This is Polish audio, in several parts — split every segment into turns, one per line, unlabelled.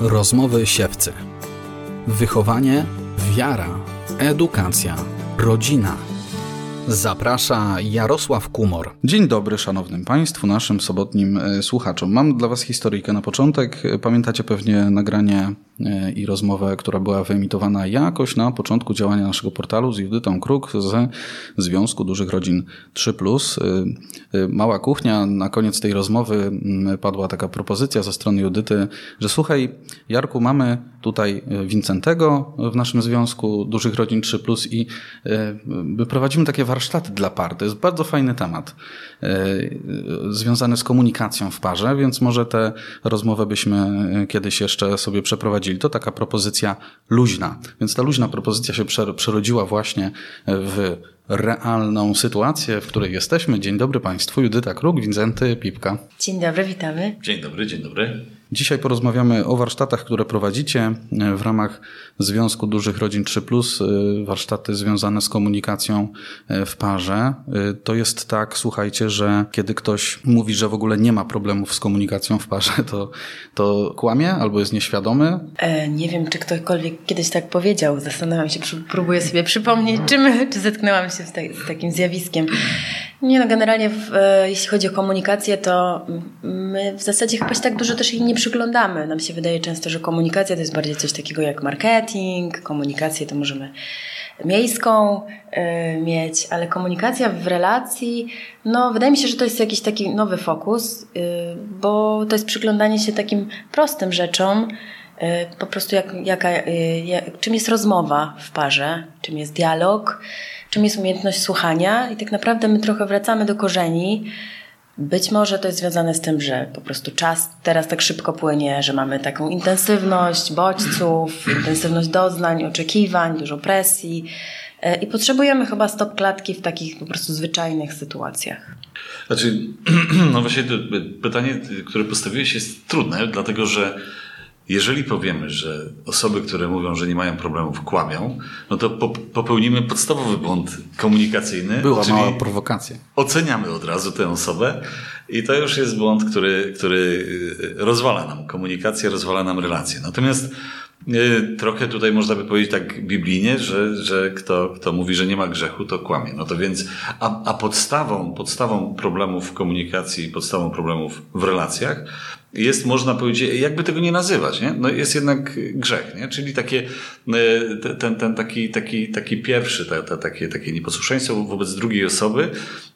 Rozmowy siewcy. Wychowanie, wiara, edukacja, rodzina. Zaprasza Jarosław Kumor.
Dzień dobry szanownym Państwu, naszym sobotnim e, słuchaczom. Mam dla Was historyjkę na początek. Pamiętacie pewnie nagranie e, i rozmowę, która była wyemitowana jakoś na początku działania naszego portalu z Judytą Kruk ze Związku Dużych Rodzin 3+. E, mała kuchnia. Na koniec tej rozmowy padła taka propozycja ze strony Judyty, że słuchaj Jarku, mamy tutaj Wincentego w naszym Związku Dużych Rodzin 3+, i prowadzimy takie warsztaty dla par. To jest bardzo fajny temat związany z komunikacją w parze, więc może tę rozmowę byśmy kiedyś jeszcze sobie przeprowadzili. To taka propozycja luźna. Więc ta luźna propozycja się przerodziła właśnie w realną sytuację, w której jesteśmy. Dzień dobry Państwu. Judyta Kruk, Wincenty Pipka.
Dzień dobry, witamy.
Dzień dobry, dzień dobry.
Dzisiaj porozmawiamy o warsztatach, które prowadzicie w ramach Związku Dużych Rodzin 3, warsztaty związane z komunikacją w parze. To jest tak, słuchajcie, że kiedy ktoś mówi, że w ogóle nie ma problemów z komunikacją w parze, to, to kłamie albo jest nieświadomy.
E, nie wiem, czy ktokolwiek kiedyś tak powiedział. Zastanawiam się, próbuję sobie przypomnieć, czy, czy zetknęłam się z, z takim zjawiskiem. Nie, no generalnie w, e, jeśli chodzi o komunikację, to my w zasadzie chyba się tak dużo też jej nie przyglądamy. Nam się wydaje często, że komunikacja to jest bardziej coś takiego jak marketing, komunikację to możemy miejską y, mieć, ale komunikacja w relacji, no wydaje mi się, że to jest jakiś taki nowy fokus, y, bo to jest przyglądanie się takim prostym rzeczom, y, po prostu jak, jaka, jak, czym jest rozmowa w parze, czym jest dialog, czym jest umiejętność słuchania i tak naprawdę my trochę wracamy do korzeni. Być może to jest związane z tym, że po prostu czas teraz tak szybko płynie, że mamy taką intensywność bodźców, intensywność doznań, oczekiwań, dużo presji e, i potrzebujemy chyba stop klatki w takich po prostu zwyczajnych sytuacjach.
Znaczy, no właśnie to pytanie, które postawiłeś jest trudne, dlatego że jeżeli powiemy, że osoby, które mówią, że nie mają problemów, kłamią, no to popełnimy podstawowy błąd komunikacyjny.
Była mała prowokacja.
Oceniamy od razu tę osobę i to już jest błąd, który, który rozwala nam komunikację, rozwala nam relacje. Natomiast y, Trochę tutaj można by powiedzieć tak biblijnie, że, że kto, kto mówi, że nie ma grzechu, to kłamie. No to więc, a, a podstawą, podstawą problemów w komunikacji, podstawą problemów w relacjach jest, można powiedzieć, jakby tego nie nazywać, nie? No jest jednak grzech, nie? Czyli takie, e, ten, ten taki, taki, taki pierwszy, ta, ta, takie, takie nieposłuszeństwo wobec drugiej osoby,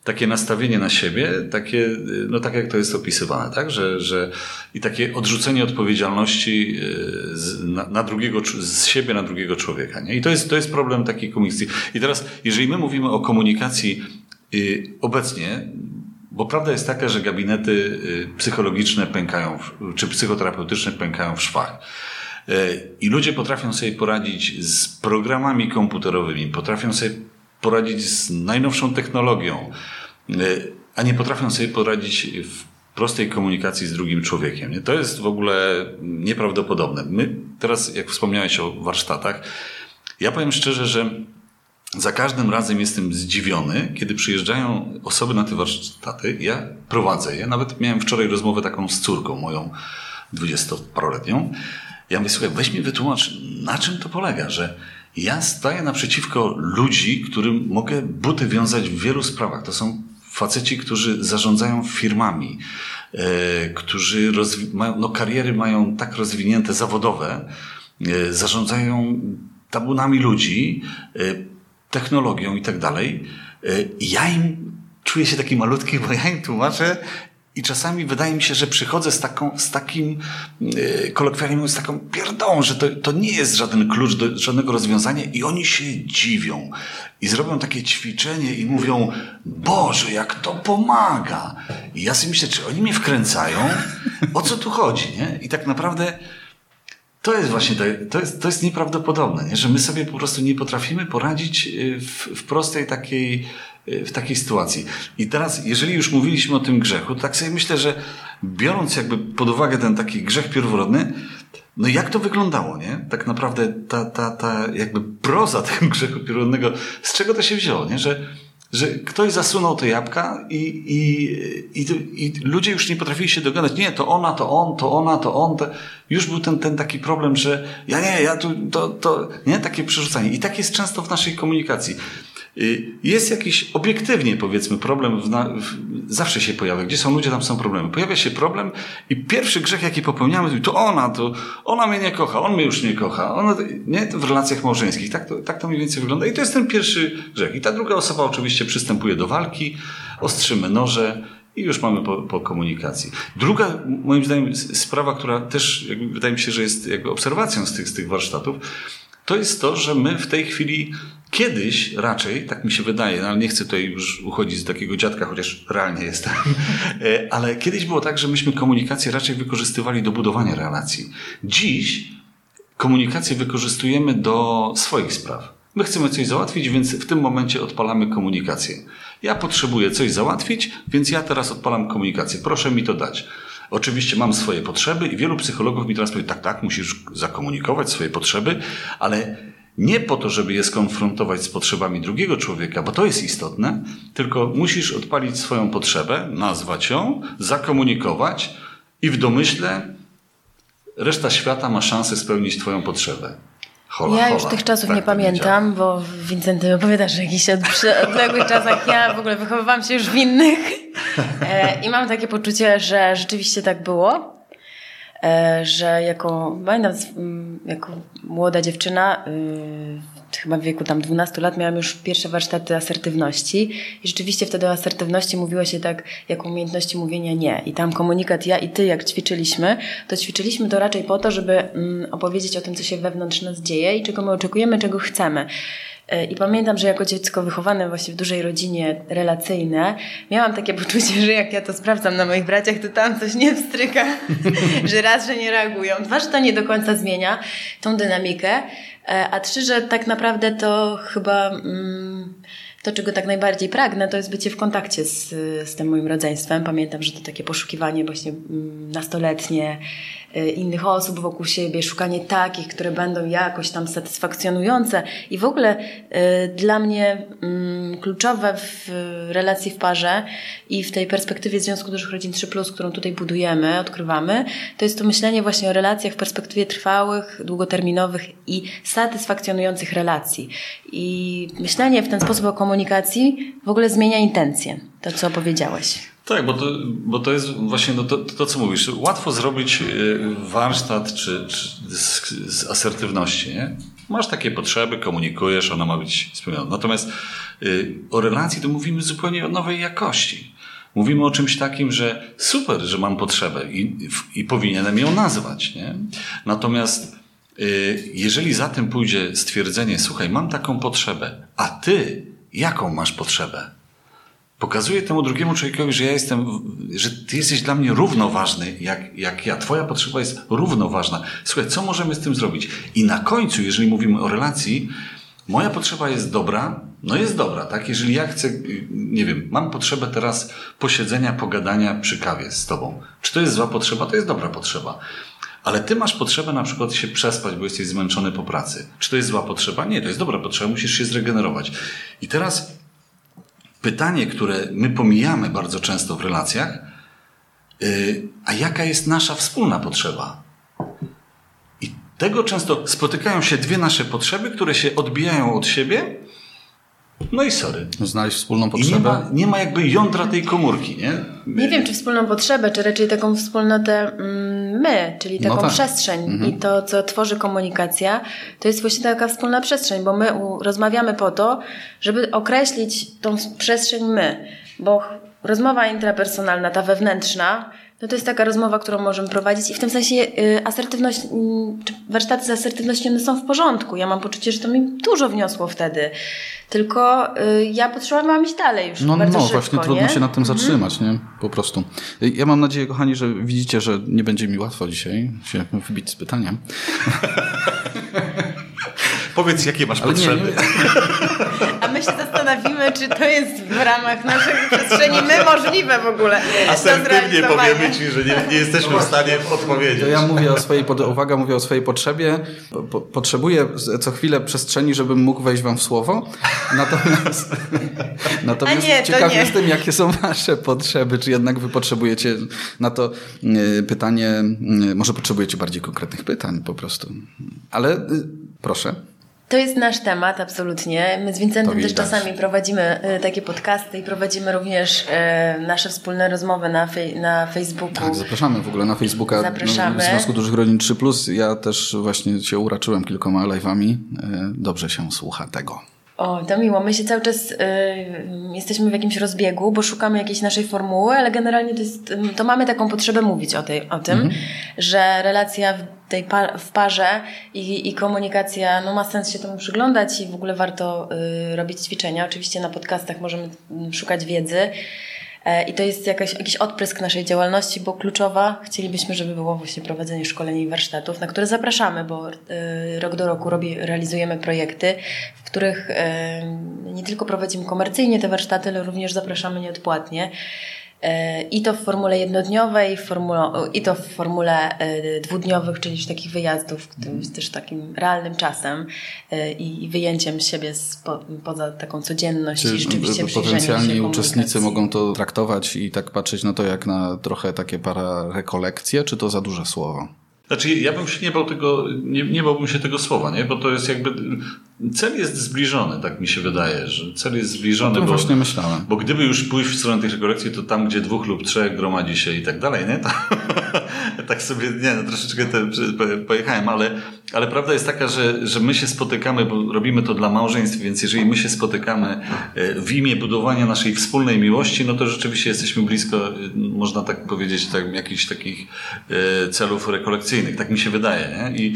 takie nastawienie na siebie, takie, no tak jak to jest opisywane, tak? Że, że i takie odrzucenie odpowiedzialności e, z, na, na drugiego, z siebie na drugiego człowieka, nie? I to jest, to jest problem takiej komunikacji. I teraz, jeżeli my mówimy o komunikacji y, obecnie, bo prawda jest taka, że gabinety y, psychologiczne pękają, czy psychoterapeutyczne pękają w szwach. Y, I ludzie potrafią sobie poradzić z programami komputerowymi, potrafią sobie poradzić z najnowszą technologią, y, a nie potrafią sobie poradzić w prostej komunikacji z drugim człowiekiem. Nie? To jest w ogóle nieprawdopodobne. My teraz, jak wspomniałeś o warsztatach, ja powiem szczerze, że za każdym razem jestem zdziwiony, kiedy przyjeżdżają osoby na te warsztaty. Ja prowadzę je. Nawet miałem wczoraj rozmowę taką z córką moją, dwudziestoparoletnią. Ja mówię, słuchaj, weź mi wytłumacz, na czym to polega, że ja staję naprzeciwko ludzi, którym mogę buty wiązać w wielu sprawach. To są faceci, którzy zarządzają firmami, e, którzy mają, no, kariery mają tak rozwinięte zawodowe, e, zarządzają tabunami ludzi, e, technologią i tak dalej, ja im czuję się taki malutki, bo ja im tłumaczę i czasami wydaje mi się, że przychodzę z, taką, z takim, yy, kolokwialnie mówiąc, z taką pierdą, że to, to nie jest żaden klucz do żadnego rozwiązania i oni się dziwią. I zrobią takie ćwiczenie i mówią, Boże, jak to pomaga. I ja sobie myślę, czy oni mnie wkręcają? O co tu chodzi, nie? I tak naprawdę to jest właśnie, to jest, to jest nieprawdopodobne, nie? że my sobie po prostu nie potrafimy poradzić y, w, w prostej takiej, w takiej sytuacji. I teraz, jeżeli już mówiliśmy o tym grzechu, tak sobie myślę, że biorąc jakby pod uwagę ten taki grzech pierworodny, no jak to wyglądało, nie? Tak naprawdę ta, ta, ta jakby proza tego grzechu pierworodnego, z czego to się wzięło, nie? Że że ktoś zasunął te jabłka i, i, i, i, ludzie już nie potrafili się dogadać. Nie, to ona, to on, to ona, to on. To... Już był ten, ten taki problem, że ja nie, ja tu, to, to, nie, takie przerzucanie. I tak jest często w naszej komunikacji. Y, jest jakiś obiektywnie, powiedzmy, problem, w w, zawsze się pojawia. Gdzie są ludzie, tam są problemy. Pojawia się problem i pierwszy grzech, jaki popełniamy, to ona, to ona mnie nie kocha, on mnie już nie kocha. Ona, nie, w relacjach małżeńskich. Tak to, tak to mniej więcej wygląda. I to jest ten pierwszy grzech. I ta druga osoba oczywiście przystępuje do walki, ostrzymy noże, i już mamy po, po, komunikacji. Druga, moim zdaniem, sprawa, która też wydaje mi się, że jest jakby obserwacją z tych, z tych warsztatów, to jest to, że my w tej chwili Kiedyś raczej, tak mi się wydaje, no ale nie chcę tutaj już uchodzić z takiego dziadka, chociaż realnie jestem, e, ale kiedyś było tak, że myśmy komunikację raczej wykorzystywali do budowania relacji. Dziś komunikację wykorzystujemy do swoich spraw. My chcemy coś załatwić, więc w tym momencie odpalamy komunikację. Ja potrzebuję coś załatwić, więc ja teraz odpalam komunikację. Proszę mi to dać. Oczywiście mam swoje potrzeby i wielu psychologów mi teraz powie, tak, tak, musisz zakomunikować swoje potrzeby, ale nie po to, żeby je skonfrontować z potrzebami drugiego człowieka, bo to jest istotne, tylko musisz odpalić swoją potrzebę, nazwać ją, zakomunikować i w domyśle reszta świata ma szansę spełnić Twoją potrzebę.
Hola, ja już hola. tych czasów tak nie pamiętam, bo Wincenty opowiadasz o jakichś odległych czasach. Ja w ogóle wychowywałam się już w innych. E, I mam takie poczucie, że rzeczywiście tak było. E, że jako, pamiętam, jako młoda dziewczyna, y, chyba w wieku tam 12 lat, miałam już pierwsze warsztaty asertywności i rzeczywiście wtedy o asertywności mówiło się tak, jako umiejętności mówienia nie. I tam komunikat ja i ty, jak ćwiczyliśmy, to ćwiczyliśmy to raczej po to, żeby mm, opowiedzieć o tym, co się wewnątrz nas dzieje i czego my oczekujemy, czego chcemy. E, I pamiętam, że jako dziecko wychowane właśnie w dużej rodzinie relacyjne, miałam takie poczucie, że jak ja to sprawdzam na moich braciach, to tam coś nie wstryka, że raz, że nie reagują, dwa, że to nie do końca zmienia tą dynamikę, e, a trzy, że tak naprawdę to chyba... Mm, to, czego tak najbardziej pragnę, to jest bycie w kontakcie z, z tym moim rodzeństwem. Pamiętam, że to takie poszukiwanie właśnie mm, nastoletnie, innych osób wokół siebie, szukanie takich, które będą jakoś tam satysfakcjonujące i w ogóle y, dla mnie mm, kluczowe w relacji w parze i w tej perspektywie Związku Dużych Rodzin 3+, którą tutaj budujemy, odkrywamy, to jest to myślenie właśnie o relacjach w perspektywie trwałych, długoterminowych i satysfakcjonujących relacji. I myślenie w ten sposób o komunikacji w ogóle zmienia intencje, to co powiedziałeś.
Tak, bo to, bo to jest właśnie to, to, to, co mówisz. Łatwo zrobić y, warsztat czy, czy z, z, asertywności. Nie? Masz takie potrzeby, komunikujesz, ona ma być spełniona. Natomiast y, o relacji to mówimy zupełnie o nowej jakości. Mówimy o czymś takim, że super, że mam potrzebę i, i powinienem ją nazwać. Nie? Natomiast y, jeżeli za tym pójdzie stwierdzenie, słuchaj, mam taką potrzebę, a ty jaką masz potrzebę? Pokazuje temu drugiemu człowiekowi, że ja jestem, że ty jesteś dla mnie równoważny jak, jak ja. Twoja potrzeba jest równoważna. Słuchaj, co możemy z tym zrobić? I na końcu, jeżeli mówimy o relacji, moja potrzeba jest dobra, no jest dobra, tak? Jeżeli ja chcę, nie wiem, mam potrzebę teraz posiedzenia, pogadania przy kawie z tobą. Czy to jest zła potrzeba? To jest dobra potrzeba. Ale ty masz potrzebę na przykład się przespać, bo jesteś zmęczony po pracy. Czy to jest zła potrzeba? Nie, to jest dobra potrzeba, musisz się zregenerować. I teraz pytanie, które my pomijamy bardzo często w relacjach, yy, a jaka jest nasza wspólna potrzeba? I tego często spotykają się dwie nasze potrzeby, które się odbijają od siebie no i sorry.
Znaleźć wspólną potrzebę.
nie ma, nie ma jakby jądra tej komórki, nie?
Nie wiem, czy wspólną potrzebę, czy raczej taką wspólnotę mm, my, czyli taką no tak. przestrzeń. Mhm. I to, co tworzy komunikacja, to jest właśnie taka wspólna przestrzeń, bo my rozmawiamy po to, żeby określić tą przestrzeń my. Bo rozmowa intrapersonalna, ta wewnętrzna, no to jest taka rozmowa, którą możemy prowadzić i w tym sensie y, asertywność, y, czy warsztaty z asertywności one są w porządku. Ja mam poczucie, że to mi dużo wniosło wtedy. Tylko y, ja potrzebowałam iść dalej już
No,
bardzo
no
szybko,
właśnie
nie?
trudno się nad tym mhm. zatrzymać, nie? Po prostu. Ja mam nadzieję, kochani, że widzicie, że nie będzie mi łatwo dzisiaj się wybić z pytaniem.
Powiedz, jakie masz
Ale nie,
potrzeby.
nie,
A my się zastanowimy, czy to jest w ramach naszej przestrzeni my możliwe w ogóle.
Asertywnie powiemy ci, że nie, nie jesteśmy w stanie odpowiedzieć.
To ja mówię o swojej, pod- uwaga, mówię o swojej potrzebie. Po, po, potrzebuję co chwilę przestrzeni, żebym mógł wejść wam w słowo. Natomiast, natomiast
nie,
ciekaw
nie.
jestem, jakie są wasze potrzeby. Czy jednak wy potrzebujecie na to y, pytanie, y, może potrzebujecie bardziej konkretnych pytań po prostu. Ale y, proszę.
To jest nasz temat, absolutnie. My z
To
Vincentem też czasami prowadzimy y, takie podcasty i prowadzimy również y, nasze wspólne rozmowy na, fej, na Facebooku.
Tak, zapraszamy w ogóle na Facebooka.
Zapraszamy.
No, w Związku Dużych Rodzin 3+. Ja też właśnie się uraczyłem kilkoma live'ami. Y, Dobrze się słucha tego.
O, to miło. My się cały czas y, jesteśmy w jakimś rozbiegu, bo szukamy jakiejś naszej formuły, ale generalnie to, jest, ym, to mamy taką potrzebę mówić o, tej, o tym,
Mhm.
że relacja w, tej pa, w parze i, i komunikacja, no ma sens się temu przyglądać i w ogóle warto y, robić ćwiczenia. Oczywiście na podcastach możemy mm, szukać wiedzy. E, I to jest jakaś, jakiś odprysk naszej działalności, bo kluczowa chcielibyśmy, żeby było właśnie prowadzenie szkoleń i warsztatów, na które zapraszamy, bo e, rok do roku robi, realizujemy projekty, w których e, nie tylko prowadzimy komercyjnie te warsztaty, ale również zapraszamy nieodpłatnie. I to w formule jednodniowej, w formule, i to w formule e, dwudniowych, czyli już takich wyjazdów, jest też takim realnym czasem e, i wyjęciem siebie spo, poza taką codzienność i rzeczywiście
potencjalni uczestnicy mogą to traktować i tak patrzeć na to jak na trochę takie para rekolekcje, czy to za duże słowo?
Znaczy, ja bym się nie bał tego, nie, nie bałbym się tego słowa, nie? Bo to jest jakby, cel jest zbliżony, tak mi się wydaje, że cel jest zbliżony, bo,
właśnie myślałem.
bo gdyby już pójść w stronę tych rekolekcji, to tam, gdzie dwóch lub trzech gromadzi się i tak dalej, nie? To, tak sobie, nie, no troszeczkę te, po- pojechałem, ale, ale prawda jest taka, że, że my się spotykamy, bo robimy to dla małżeństw, więc jeżeli my się spotykamy e, w imię budowania naszej wspólnej miłości, no to rzeczywiście jesteśmy blisko, e, można tak powiedzieć, tak, jakichś takich e, celów rekolekcyjnych. Tak mi się wydaje, nie? I,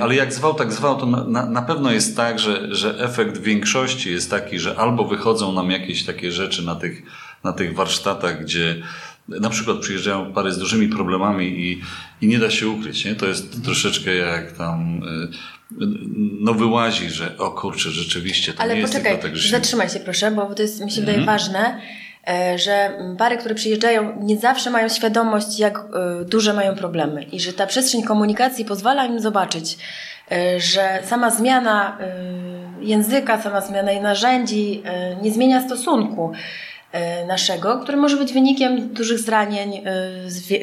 ale jak zwał, tak zwał, to na, na pewno jest tak, że, że efekt większości jest taki, że albo wychodzą nam jakieś takie rzeczy na tych, na tych warsztatach, gdzie na przykład przyjeżdżają pary z dużymi problemami i, i nie da się ukryć, nie? To jest troszeczkę jak tam y, no wyłazi, że o kurczę, rzeczywiście to
Ale
nie jest
poczekaj,
tylko tak, że się...
zatrzymaj się proszę, bo to jest, mi się wydaje
Mhm.
ważne, że pary, które przyjeżdżają, nie zawsze mają świadomość, jak e, duże mają problemy i że ta przestrzeń komunikacji pozwala im zobaczyć, e, że sama zmiana e, języka, sama zmiana narzędzi e, nie zmienia stosunku e, naszego, który może być wynikiem dużych zranień e,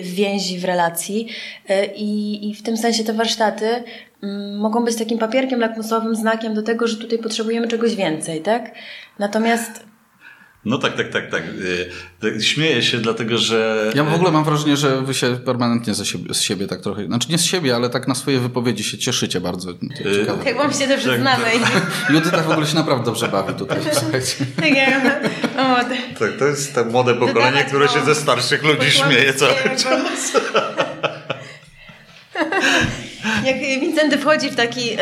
w więzi, w relacji E, i, i w tym sensie te warsztaty mm, mogą być takim papierkiem lakmusowym, znakiem do tego, że tutaj potrzebujemy czegoś więcej, tak? Natomiast
No tak, tak, tak, tak. Y, tak. Śmieję się, dlatego że...
Ja w ogóle mam wrażenie, że wy się permanentnie ze siebie, z siebie tak trochę, znaczy nie z siebie, ale tak na swoje wypowiedzi się cieszycie bardzo. Ciekawe.
tak wam się dobrze
Tak,
znamy.
Judyta w ogóle się naprawdę dobrze bawi tutaj.
Tak, jak- o, tak.
Tak, to jest to młode pokolenie, które się ze starszych ludzi śmieje cały czas.
Jak Wincenty wchodzi w taki e,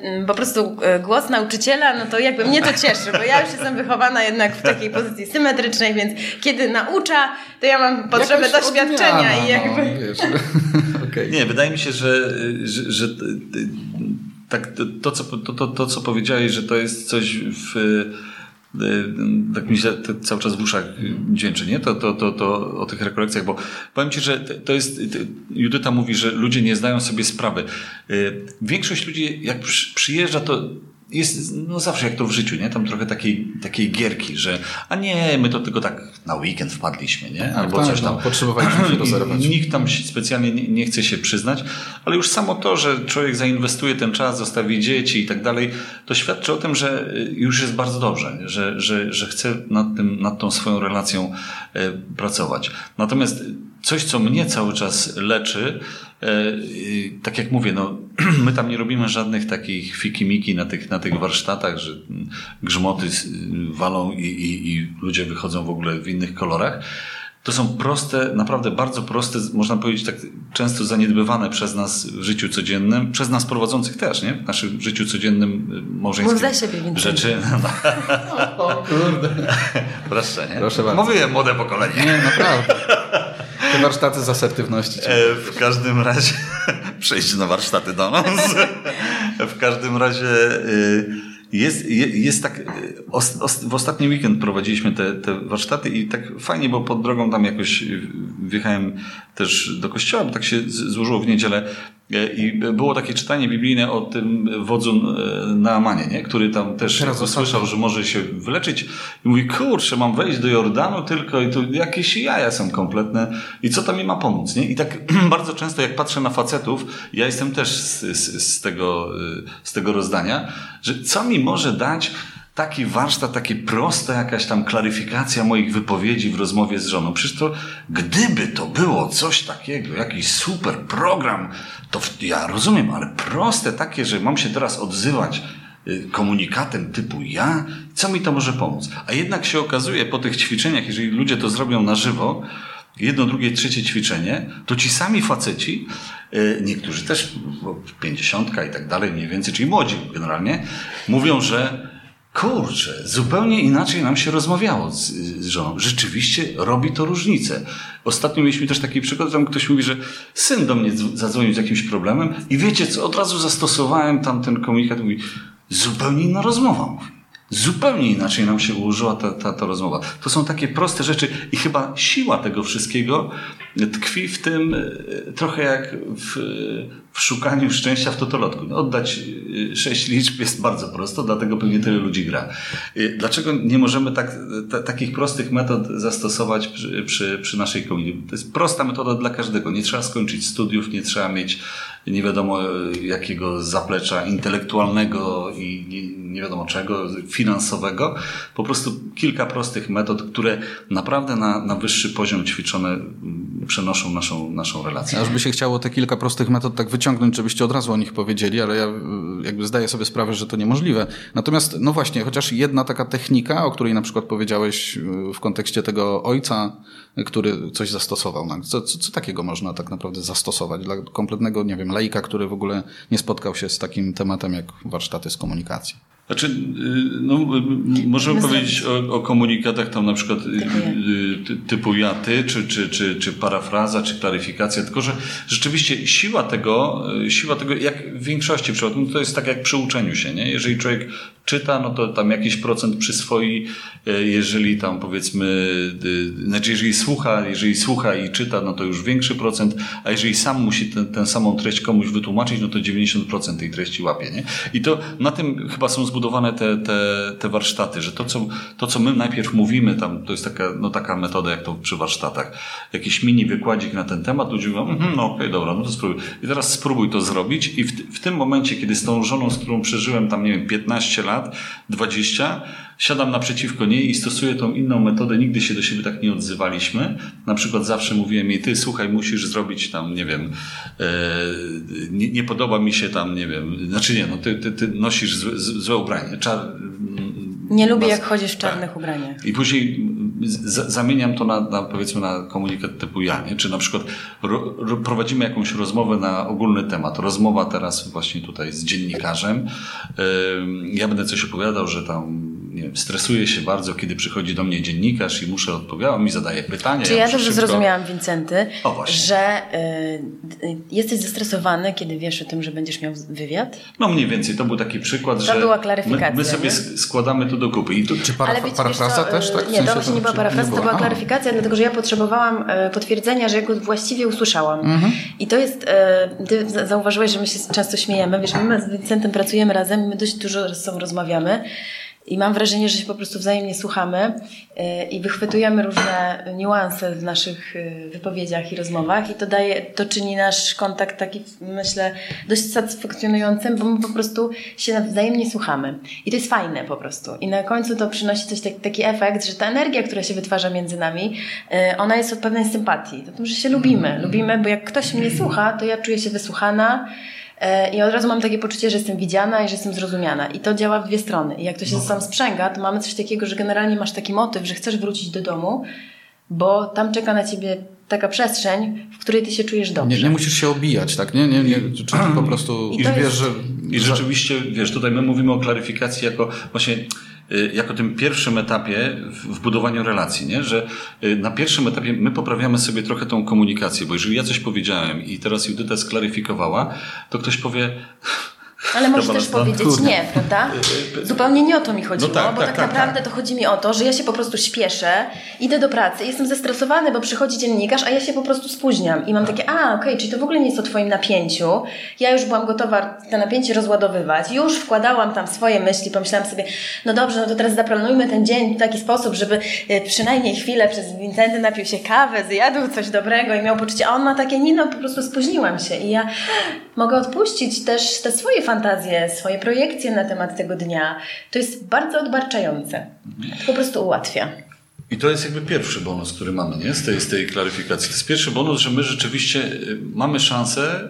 m, po prostu e, głos nauczyciela, no to jakby mnie to cieszy, bo ja już jestem wychowana jednak w takiej pozycji symetrycznej, więc kiedy naucza, to ja mam potrzebę
Jakaś
doświadczenia
odmiana,
i jakby...
No, wiesz. Okej.
Nie, wydaje mi się, że, że, że tak, to, to, co, to, to, to, co powiedziałeś, że to jest coś w. Tak mi się cały czas w uszach dźwięczy, nie? To, to, to, to o tych rekolekcjach, bo powiem Ci, że to jest, Judyta mówi, że ludzie nie zdają sobie sprawy. Większość ludzi, jak przy- przyjeżdża, to jest no zawsze jak to w życiu, nie? Tam trochę takiej, takiej gierki, że a nie, my to tylko tak na weekend wpadliśmy, nie? Albo
tak,
coś tam.
no, potrzebowaliśmy się rozerwać.
Nikt tam specjalnie nie, nie chce się przyznać, ale już samo to, że człowiek zainwestuje ten czas, zostawi dzieci i tak dalej, to świadczy o tym, że y, już jest bardzo dobrze, że, że, że chce nad, tym, nad tą swoją relacją e, pracować. Natomiast coś, co mnie cały czas leczy, e, tak jak mówię, no, my tam nie robimy żadnych takich fikimiki na tych, na tych warsztatach, że grzmoty walą i, i, i ludzie wychodzą w ogóle w innych kolorach. To są proste, naprawdę bardzo proste, można powiedzieć tak często zaniedbywane przez nas w życiu codziennym, przez nas prowadzących też, nie? W naszym życiu codziennym y, małżeńskim.
Mów siebie.
Rzeczy.
O kurde.
Proszę, nie?
Proszę bardzo.
Mówiłem młode pokolenie.
Nie, naprawdę. Te warsztaty z asertywności.
E, w każdym razie przejść na warsztaty do nas. w każdym razie y, jest, jest tak, w ostatni weekend prowadziliśmy te, te warsztaty i tak fajnie, bo pod drogą tam jakoś wjechałem też do kościoła, bo tak się złożyło w niedzielę E, I było takie czytanie biblijne o tym wodzu e, Naamanie, nie? który tam też Teraz usłyszał, że może się wyleczyć i mówi, kurczę, mam wejść do Jordanu tylko i tu jakieś jaja są kompletne i co to mi ma pomóc? Nie? I tak bardzo często jak patrzę na facetów, ja jestem też z, z, z, tego, e, z tego rozdania, że co mi może dać taki warsztat, takie prosta jakaś tam klaryfikacja moich wypowiedzi w rozmowie z żoną. Przecież to, gdyby to było coś takiego, jakiś super program, to ja rozumiem, ale proste takie, że mam się teraz odzywać y, komunikatem typu ja, co mi to może pomóc? A jednak się okazuje po tych ćwiczeniach, jeżeli ludzie to zrobią na żywo, jedno, drugie, trzecie ćwiczenie, to ci sami faceci, y, niektórzy też, pięćdziesiątka i tak dalej, mniej więcej, czyli młodzi generalnie, mówią, że kurczę, zupełnie inaczej nam się rozmawiało z, z żoną. Rzeczywiście robi to różnicę. Ostatnio mieliśmy też taki przykład, tam ktoś mówi, że syn do mnie zadzwonił z jakimś problemem i wiecie co, od razu zastosowałem tam ten komunikat, mówi, zupełnie inna rozmowa, mówi. Zupełnie inaczej nam się ułożyła ta, ta, ta rozmowa. To są takie proste rzeczy i chyba siła tego wszystkiego tkwi w tym e, trochę jak w, w szukaniu szczęścia w totolotku. No, oddać e, sześć liczb jest bardzo prosto, dlatego pewnie tyle ludzi gra. E, dlaczego nie możemy tak, ta, takich prostych metod zastosować przy, przy, przy naszej komunii? To jest prosta metoda dla każdego. Nie trzeba skończyć studiów, nie trzeba mieć nie wiadomo jakiego zaplecza intelektualnego i nie, nie wiadomo czego, finansowego. Po prostu kilka prostych metod, które naprawdę na, na wyższy poziom ćwiczone przenoszą naszą, naszą relację.
Aż by się chciało te kilka prostych metod tak wyciągnąć, żebyście od razu o nich powiedzieli, ale ja y, jakby zdaję sobie sprawę, że to niemożliwe. Natomiast, no właśnie, chociaż jedna taka technika, o której na przykład powiedziałeś y, w kontekście tego ojca, który coś zastosował. No, co, co, co takiego można tak naprawdę zastosować dla kompletnego, nie wiem, laika, który w ogóle nie spotkał się z takim tematem jak warsztaty z komunikacji?
Znaczy, y, no, możemy powiedzieć o, o, komunikatach tam na przykład y, y, typu ja, ty, czy, czy, czy, czy parafraza, czy klaryfikacja, tylko że rzeczywiście siła tego, siła tego, jak w większości przypadków, no to jest tak jak przy uczeniu się, nie? Jeżeli człowiek czyta, no to tam jakiś procent przyswoi, jeżeli tam powiedzmy, znaczy jeżeli słucha, jeżeli słucha i czyta, no to już większy procent, a jeżeli sam musi tę samą treść komuś wytłumaczyć, no to 90% tej treści łapie, nie? I to na tym chyba są zbudowane zbudowane te, te, te warsztaty, że to co, to, co my najpierw mówimy, tam to jest taka, no, taka metoda, jak to przy warsztatach. Jakiś mini wykładzik na ten temat, ludzie mówią, mm, no okej, okay, dobra, no to spróbuj. I teraz spróbuj to zrobić i w, w tym momencie, kiedy z tą żoną, z którą przeżyłem tam, nie wiem, 15 lat, 20, siadam naprzeciwko niej i stosuję tą inną metodę. Nigdy się do siebie tak nie odzywaliśmy. Na przykład zawsze mówiłem jej, ty słuchaj, musisz zrobić tam, nie wiem, e, nie, nie, podoba mi się tam, nie wiem, znaczy nie, no ty, ty, ty nosisz złe, złe ubranie. Czar,
nie lubię, jak chodzisz w czarnych tak. ubraniach.
I później z, zamieniam to na, na, powiedzmy, na komunikat typu ja, nie? Czy na przykład ro, ro, prowadzimy jakąś rozmowę na ogólny temat. Rozmowa teraz właśnie tutaj z dziennikarzem. Ja będę coś opowiadał, że tam nie wiem, stresuję się bardzo, kiedy przychodzi do mnie dziennikarz i muszę odpowiadać, on mi zadaje pytania.
Czy ja, ja dobrze szybko... zrozumiałam, Wincenty, że y, jesteś zestresowany, kiedy wiesz o tym, że będziesz miał wywiad?
No mniej więcej, to był taki przykład,
to
że
była klaryfikacja,
my, my sobie nie? składamy to do kupy. I
tu... Czy para, wiecie, parafraza
co,
też? Tak?
Nie, to właśnie nie była parafraza, to była klaryfikacja, dlatego że ja potrzebowałam e, potwierdzenia, że ja go właściwie usłyszałam. Mhm. I to jest, e, ty zauważyłeś, że my się często śmiejemy, wiesz, my z Vincentem pracujemy razem, my dość dużo z sobą rozmawiamy i mam wrażenie, że się po prostu wzajemnie słuchamy y, i wychwytujemy różne niuanse w naszych y, wypowiedziach i rozmowach i to daje, to czyni nasz kontakt taki, myślę, dość satysfakcjonującym, bo my po prostu się wzajemnie słuchamy. I to jest fajne po prostu. I na końcu to przynosi coś taki, taki efekt, że ta energia, która się wytwarza między nami, y, ona jest od pewnej sympatii. To, że się lubimy. Lubimy, bo jak ktoś mnie słucha, to ja czuję się wysłuchana, E, I od razu mam takie poczucie, że jestem widziana i że jestem zrozumiana. I to działa w dwie strony. I jak to się no. sam sprzęga, to mamy coś takiego, że generalnie masz taki motyw, że chcesz wrócić do domu, bo tam czeka na ciebie taka przestrzeń, w której ty się czujesz dobrze.
Nie, nie musisz się obijać, tak? Nie, nie, nie. Czy po prostu
I, wiesz, że... I rzeczywiście, wiesz, tutaj my mówimy o klaryfikacji jako właśnie jako tym pierwszym etapie w budowaniu relacji, nie? że y, na pierwszym etapie my poprawiamy sobie trochę tą komunikację, bo jeżeli ja coś powiedziałem i teraz Judyta sklaryfikowała, to ktoś powie,
Ale możesz
Dobra,
też
no,
powiedzieć
kurde.
nie, prawda? Zupełnie nie o to mi chodziło,
No tak,
bo
tak,
tak,
tak,
naprawdę to chodzi mi o to, że ja się po prostu śpieszę, idę do pracy, jestem zestresowany, bo przychodzi dziennikarz, a ja się po prostu spóźniam i mam takie, a okej, czyli to w ogóle nie jest o twoim napięciu. Ja już byłam gotowa to napięcie rozładowywać, już wkładałam tam swoje myśli, pomyślałam sobie, no dobrze, no to teraz zaplanujmy ten dzień w taki sposób, żeby e, przynajmniej chwilę przez Wincenty napił się kawę, zjadł coś dobrego i miał poczucie, a on ma takie, nie no, po prostu spóźniłam się i ja mogę odpuścić też te swoje fantazje, swoje projekcje na temat tego dnia. To jest bardzo odbarczające. To po prostu ułatwia.
I to jest jakby pierwszy bonus, który mamy nie? Z, tej, z tej klaryfikacji. To jest pierwszy bonus, że my rzeczywiście y, mamy szansę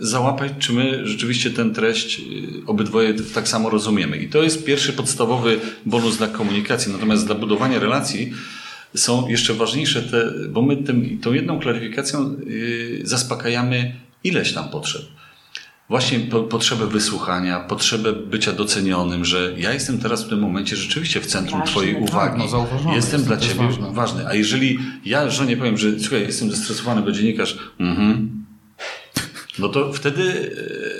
y, załapać, czy my rzeczywiście tę treść y, obydwoje tak samo rozumiemy. I to jest pierwszy podstawowy bonus dla komunikacji. Natomiast dla budowania relacji są jeszcze ważniejsze te, bo my tym, tą jedną klaryfikacją zaspokajamy ileś tam potrzeb. Właśnie po, potrzebę wysłuchania, potrzebę bycia docenionym, że ja jestem teraz w tym momencie rzeczywiście w centrum Twojej
tak.
uwagi.
no
jestem
jest,
dla Ciebie
ważne.
ważny. A jeżeli ja żonie powiem, że słuchaj, jestem zestresowany, bo dziennikarz, mhm, no to wtedy e,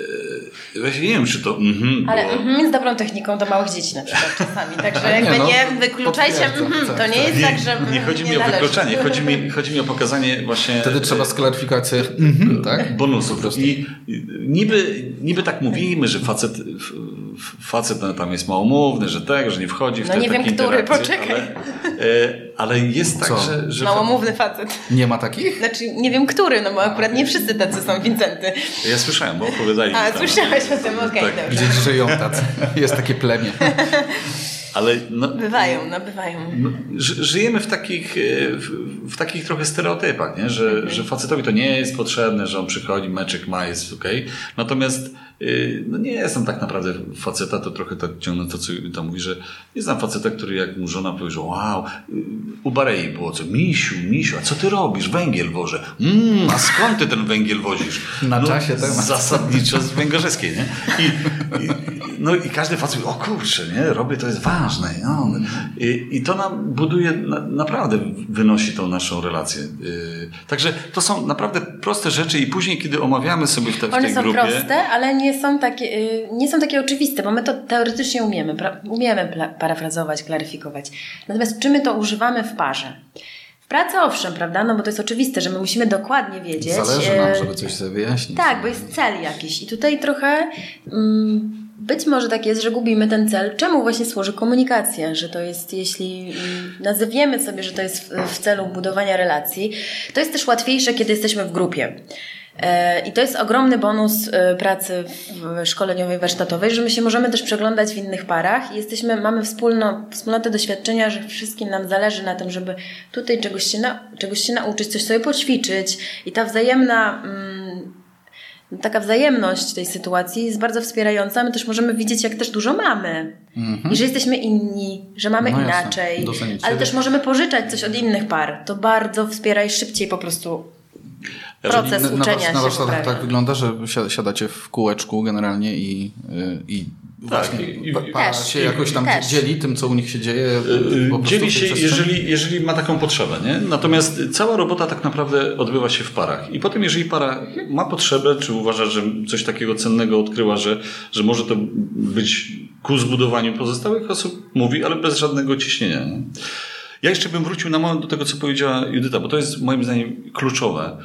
właśnie nie wiem, czy to mhm,
Ale
było-
mhm, z dobrą techniką do małych dzieci na przykład czasami. Także jakby
no,
nie wykluczajcie,
potwierdzam,
mhm,
tak,
to nie
tak.
jest tak, że
nie chodzi mi o
należy.
wykluczanie, chodzi mi, chodzi mi o pokazanie właśnie
Wtedy trzeba sklaryfikację, mhm, tak?
bonusów. I i niby, niby tak mówimy, że facet, facet no, tam jest małomówny, że tak, że nie wchodzi w
No
te
nie wiem, który,
interakcje,
poczekaj.
Ale, e, ale jest tak,
Co?
że... że
Małomówny facet.
Nie ma takich?
Znaczy, nie wiem który, no bo akurat nie wszyscy tacy są Wincenty.
Ja słyszałem, bo opowiadali
A,
tam.
słyszałeś o tym, okej,
Tak.
dobrze.
Gdzieś żyją tacy. Jest takie plemię.
Ale no,
Bywają, no bywają.
no, ży- żyjemy w takich, e, w, w takich trochę stereotypach, nie? Że, że facetowi to nie jest potrzebne, że on przychodzi, meczyk ma, jest okej. Natomiast no nie jestem tak naprawdę faceta, to trochę tak ciągnę to, co tam mówi, że nie znam faceta, który jak mu żona powie, że wow, y, u Barei było co, misiu, misiu, a co ty robisz? Węgiel wożę. Mm, a skąd ty ten węgiel wozisz?
Na czasie temat.
Zasadniczo z węgorzeskiej, nie? I, i, no i każdy facet mówi, o kurczę, nie? Robię, to jest ważne. No. I, I to nam buduje, na, naprawdę wynosi tą naszą relację. Yy, także to są naprawdę proste rzeczy i później, kiedy omawiamy sobie w, te, w
One
tej
są
grupie...
proste, ale nie są, takie, y, nie są takie oczywiste, bo my to teoretycznie umiemy, umiemy parafrazować, klaryfikować. Natomiast czy my to używamy w parze? W pracy owszem, prawda? No bo to jest oczywiste, że my musimy dokładnie wiedzieć.
Zależy nam,
e,
żeby coś sobie wyjaśnić.
Tak, bo jest cel jakiś. I tutaj trochę mm, być może tak jest, że gubimy ten cel. Czemu właśnie służy komunikacja? Że to jest, jeśli mm, nazwiemy sobie, że to jest w celu budowania relacji, to jest też łatwiejsze, kiedy jesteśmy w grupie. E, I to jest ogromny bonus e, pracy w szkoleniowej, warsztatowej, że my się możemy też przeglądać w innych parach i jesteśmy, mamy wspólno, wspólnotę doświadczenia, że wszystkim nam zależy na tym, żeby tutaj czegoś się, na, czegoś się nauczyć, coś sobie poćwiczyć i ta wzajemna mm, taka wzajemność tej sytuacji jest bardzo wspierająca. My też możemy widzieć, jak też dużo mamy. I że jesteśmy inni, że mamy
No
inaczej.
Docenić
Ale też możemy pożyczać coś od innych par. To bardzo wspiera i szybciej po prostu proces
Na, na,
uczenia
warsz-
się
na warsztatach
poprawia.
tak wygląda, że si- siadacie w kółeczku generalnie i, y, i właśnie
i- i-
pa- para
Też.
się jakoś tam
Też.
dzieli tym, co u nich się dzieje. Po prostu
Dzieli się, jeżeli, jeżeli ma taką potrzebę, nie? Natomiast cała robota tak naprawdę odbywa się w parach. I potem, jeżeli para ma potrzebę, czy uważa, że coś takiego cennego odkryła, że, że może to być ku zbudowaniu pozostałych osób, mówi, ale bez żadnego ciśnienia. Nie? Ja jeszcze bym wrócił na moment do tego, co powiedziała Judyta, bo to jest moim zdaniem kluczowe.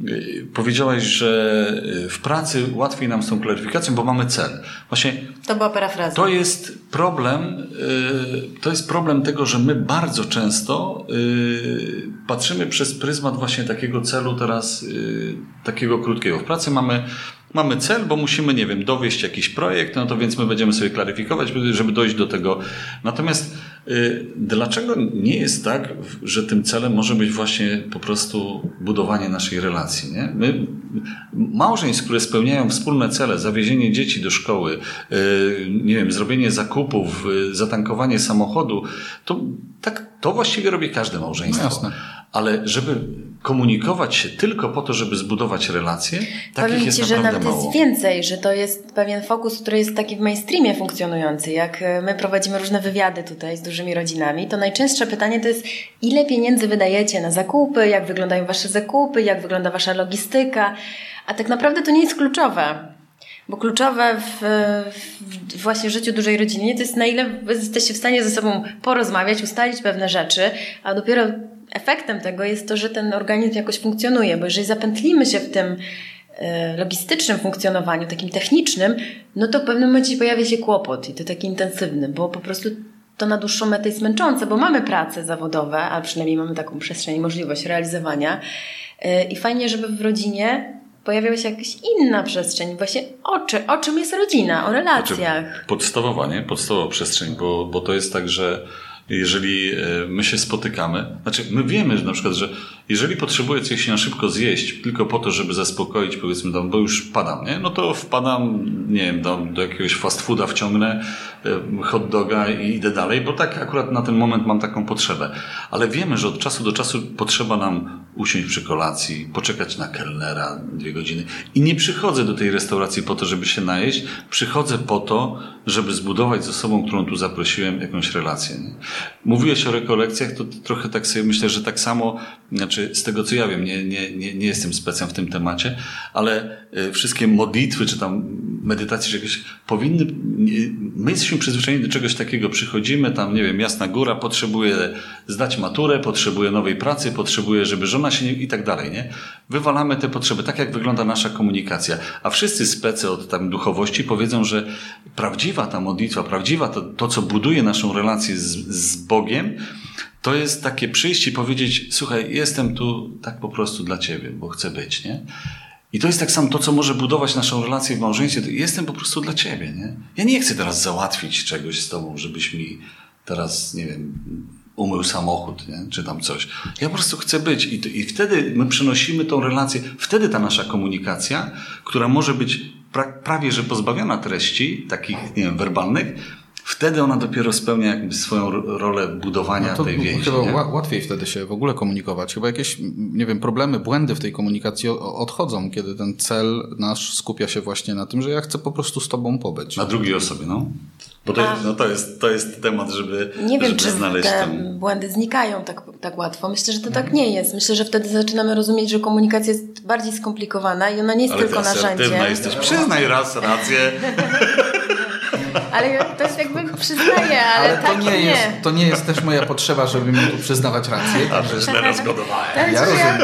Yy, Powiedziałaś, że yy, w pracy łatwiej nam z tą klaryfikacją, bo mamy cel. Właśnie
To była parafraza.
to jest problem, y, to jest problem tego, że my bardzo często y, patrzymy przez pryzmat właśnie takiego celu teraz, y, takiego krótkiego. W pracy mamy, mamy cel, bo musimy, nie wiem, dowieść jakiś projekt, no to więc my będziemy sobie klaryfikować, żeby dojść do tego. Natomiast y, dlaczego nie jest tak, że tym celem może być właśnie po prostu budowanie naszej relacji, nie? My, małżeństw, które spełniają wspólne cele, zawiezienie dzieci do szkoły, y, nie wiem, zrobienie zakupów, y, zatankowanie samochodu, to tak, to właściwie robi każde małżeństwo.
No jasne.
Ale żeby komunikować się tylko po to, żeby zbudować relacje, takich
Powiem
jest
Ci, że nawet
mało.
jest więcej, że to jest pewien fokus, który jest taki w mainstreamie funkcjonujący. Jak e, my prowadzimy różne wywiady tutaj z dużymi rodzinami, to najczęstsze pytanie to jest, ile pieniędzy wydajecie na zakupy, jak wyglądają Wasze zakupy, jak wygląda Wasza logistyka, a tak naprawdę to nie jest kluczowe. Bo kluczowe w, w właśnie życiu dużej rodziny to jest na ile jesteście w stanie ze sobą porozmawiać, ustalić pewne rzeczy, a dopiero efektem tego jest to, że ten organizm jakoś funkcjonuje, bo jeżeli zapętlimy się w tym e, logistycznym funkcjonowaniu, takim technicznym, no to w pewnym momencie pojawia się kłopot i to taki intensywny, bo po prostu to na dłuższą metę jest męczące, bo mamy prace zawodowe, a przynajmniej mamy taką przestrzeń i możliwość realizowania. E, I fajnie, żeby w rodzinie pojawiała się jakaś inna przestrzeń. Właśnie o, czy, o czym jest rodzina, o relacjach.
Znaczy, podstawowa, nie? Podstawowa przestrzeń, bo, bo to jest tak, że jeżeli e, my się spotykamy, znaczy my wiemy że na przykład, że jeżeli potrzebuję coś na szybko zjeść tylko po to, żeby zaspokoić, powiedzmy tam, bo już padam, nie? No to wpadam, nie wiem, do, do jakiegoś fast fooda wciągnę, e, hot doga i idę dalej, bo tak akurat na ten moment mam taką potrzebę. Ale wiemy, że od czasu do czasu potrzeba nam usiąść przy kolacji, poczekać na kelnera dwie godziny. I nie przychodzę do tej restauracji po to, żeby się najeść, przychodzę po to, żeby zbudować z osobą, którą tu zaprosiłem, jakąś relację. Nie? Mówiłeś o rekolekcjach, to trochę tak sobie myślę, że tak samo, znaczy z tego co ja wiem, nie, nie, nie, nie jestem specem w tym temacie, ale y, wszystkie modlitwy, czy tam medytacje, jakieś powinny, my jesteśmy przyzwyczajeni do czegoś takiego, przychodzimy tam, nie wiem, jasna góra, potrzebuje zdać maturę, potrzebuje nowej pracy, potrzebuje, żeby żona się nie, i tak dalej, nie? Wywalamy te potrzeby, tak jak wygląda nasza komunikacja. A wszyscy specy od tam duchowości powiedzą, że prawdziwa ta modlitwa, prawdziwa to, to co buduje naszą relację z, z Bogiem, to jest takie przyjść i powiedzieć, słuchaj, jestem tu tak po prostu dla Ciebie, bo chcę być, nie? I to jest tak samo to, co może budować naszą relację w małżeństwie. Jestem po prostu dla Ciebie, nie? Ja nie chcę teraz załatwić czegoś z Tobą, żebyś mi teraz, nie wiem, umył samochód, nie? czy tam coś. Ja po prostu chcę być i, i wtedy my przynosimy tą relację, wtedy ta nasza komunikacja, która może być pra, prawie że pozbawiona treści, takich, nie wiem, werbalnych, wtedy ona dopiero spełnia jakby swoją rolę budowania no tej więzi.
Chyba nie? łatwiej wtedy się w ogóle komunikować. Chyba jakieś, nie wiem, problemy, błędy w tej komunikacji odchodzą, kiedy ten cel nasz skupia się właśnie na tym, że ja chcę po prostu z tobą pobyć.
Na drugiej osobie, no. Bo to, jest, no to, jest, to jest temat, żeby
Nie wiem,
żeby
czy
znaleźć
te
ten...
błędy znikają tak, tak łatwo. Myślę, że to tak nie jest. Myślę, że wtedy zaczynamy rozumieć, że komunikacja jest bardziej skomplikowana i ona nie jest
Ale
tylko
ty
narzędziem.
jesteś. Przyznaj raz rację.
Ale to jest jakby przyznaję, ale,
ale to
tak
nie,
nie.
Jest, to nie jest też moja potrzeba, żeby mi tu przyznawać rację.
Także źle rozgodowałem.
Ja rozumiem,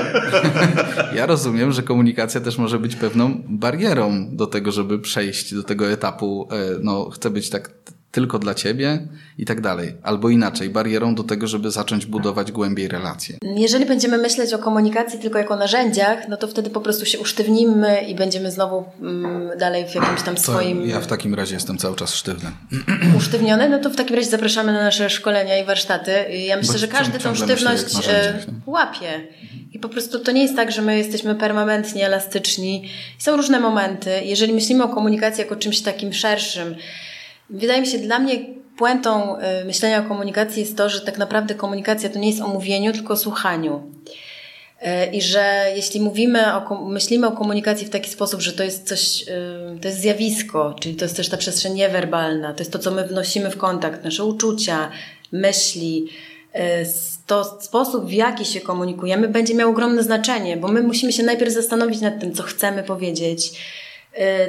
ja rozumiem, że komunikacja też może być pewną barierą do tego, żeby przejść do tego etapu, e, no chcę być tak tylko dla ciebie i tak dalej. Albo inaczej, barierą do tego, żeby zacząć budować głębiej relacje.
Jeżeli będziemy myśleć o komunikacji tylko jako narzędziach, no to wtedy po prostu się usztywnimy i będziemy znowu mm, dalej w jakimś tam
to
swoim...
Ja w takim razie jestem cały czas sztywny.
Usztywniony? No to w takim razie zapraszamy na nasze szkolenia i warsztaty. Ja myślę,
Bo
że każdy tą sztywność e, łapie. I po prostu to nie jest tak, że my jesteśmy permanentnie elastyczni. Są różne momenty. Jeżeli myślimy o komunikacji jako czymś takim szerszym, wydaje mi się, dla mnie puentą y, myślenia o komunikacji jest to, że tak naprawdę komunikacja to nie jest o mówieniu, tylko o słuchaniu. Y, I że jeśli mówimy o, myślimy o komunikacji w taki sposób, że to jest coś, y, to jest zjawisko, czyli to jest też ta przestrzeń niewerbalna, to jest to, co my wnosimy w kontakt, nasze uczucia, myśli, to sposób, w jaki się komunikujemy, będzie miał ogromne znaczenie, bo my musimy się najpierw zastanowić nad tym, co chcemy powiedzieć,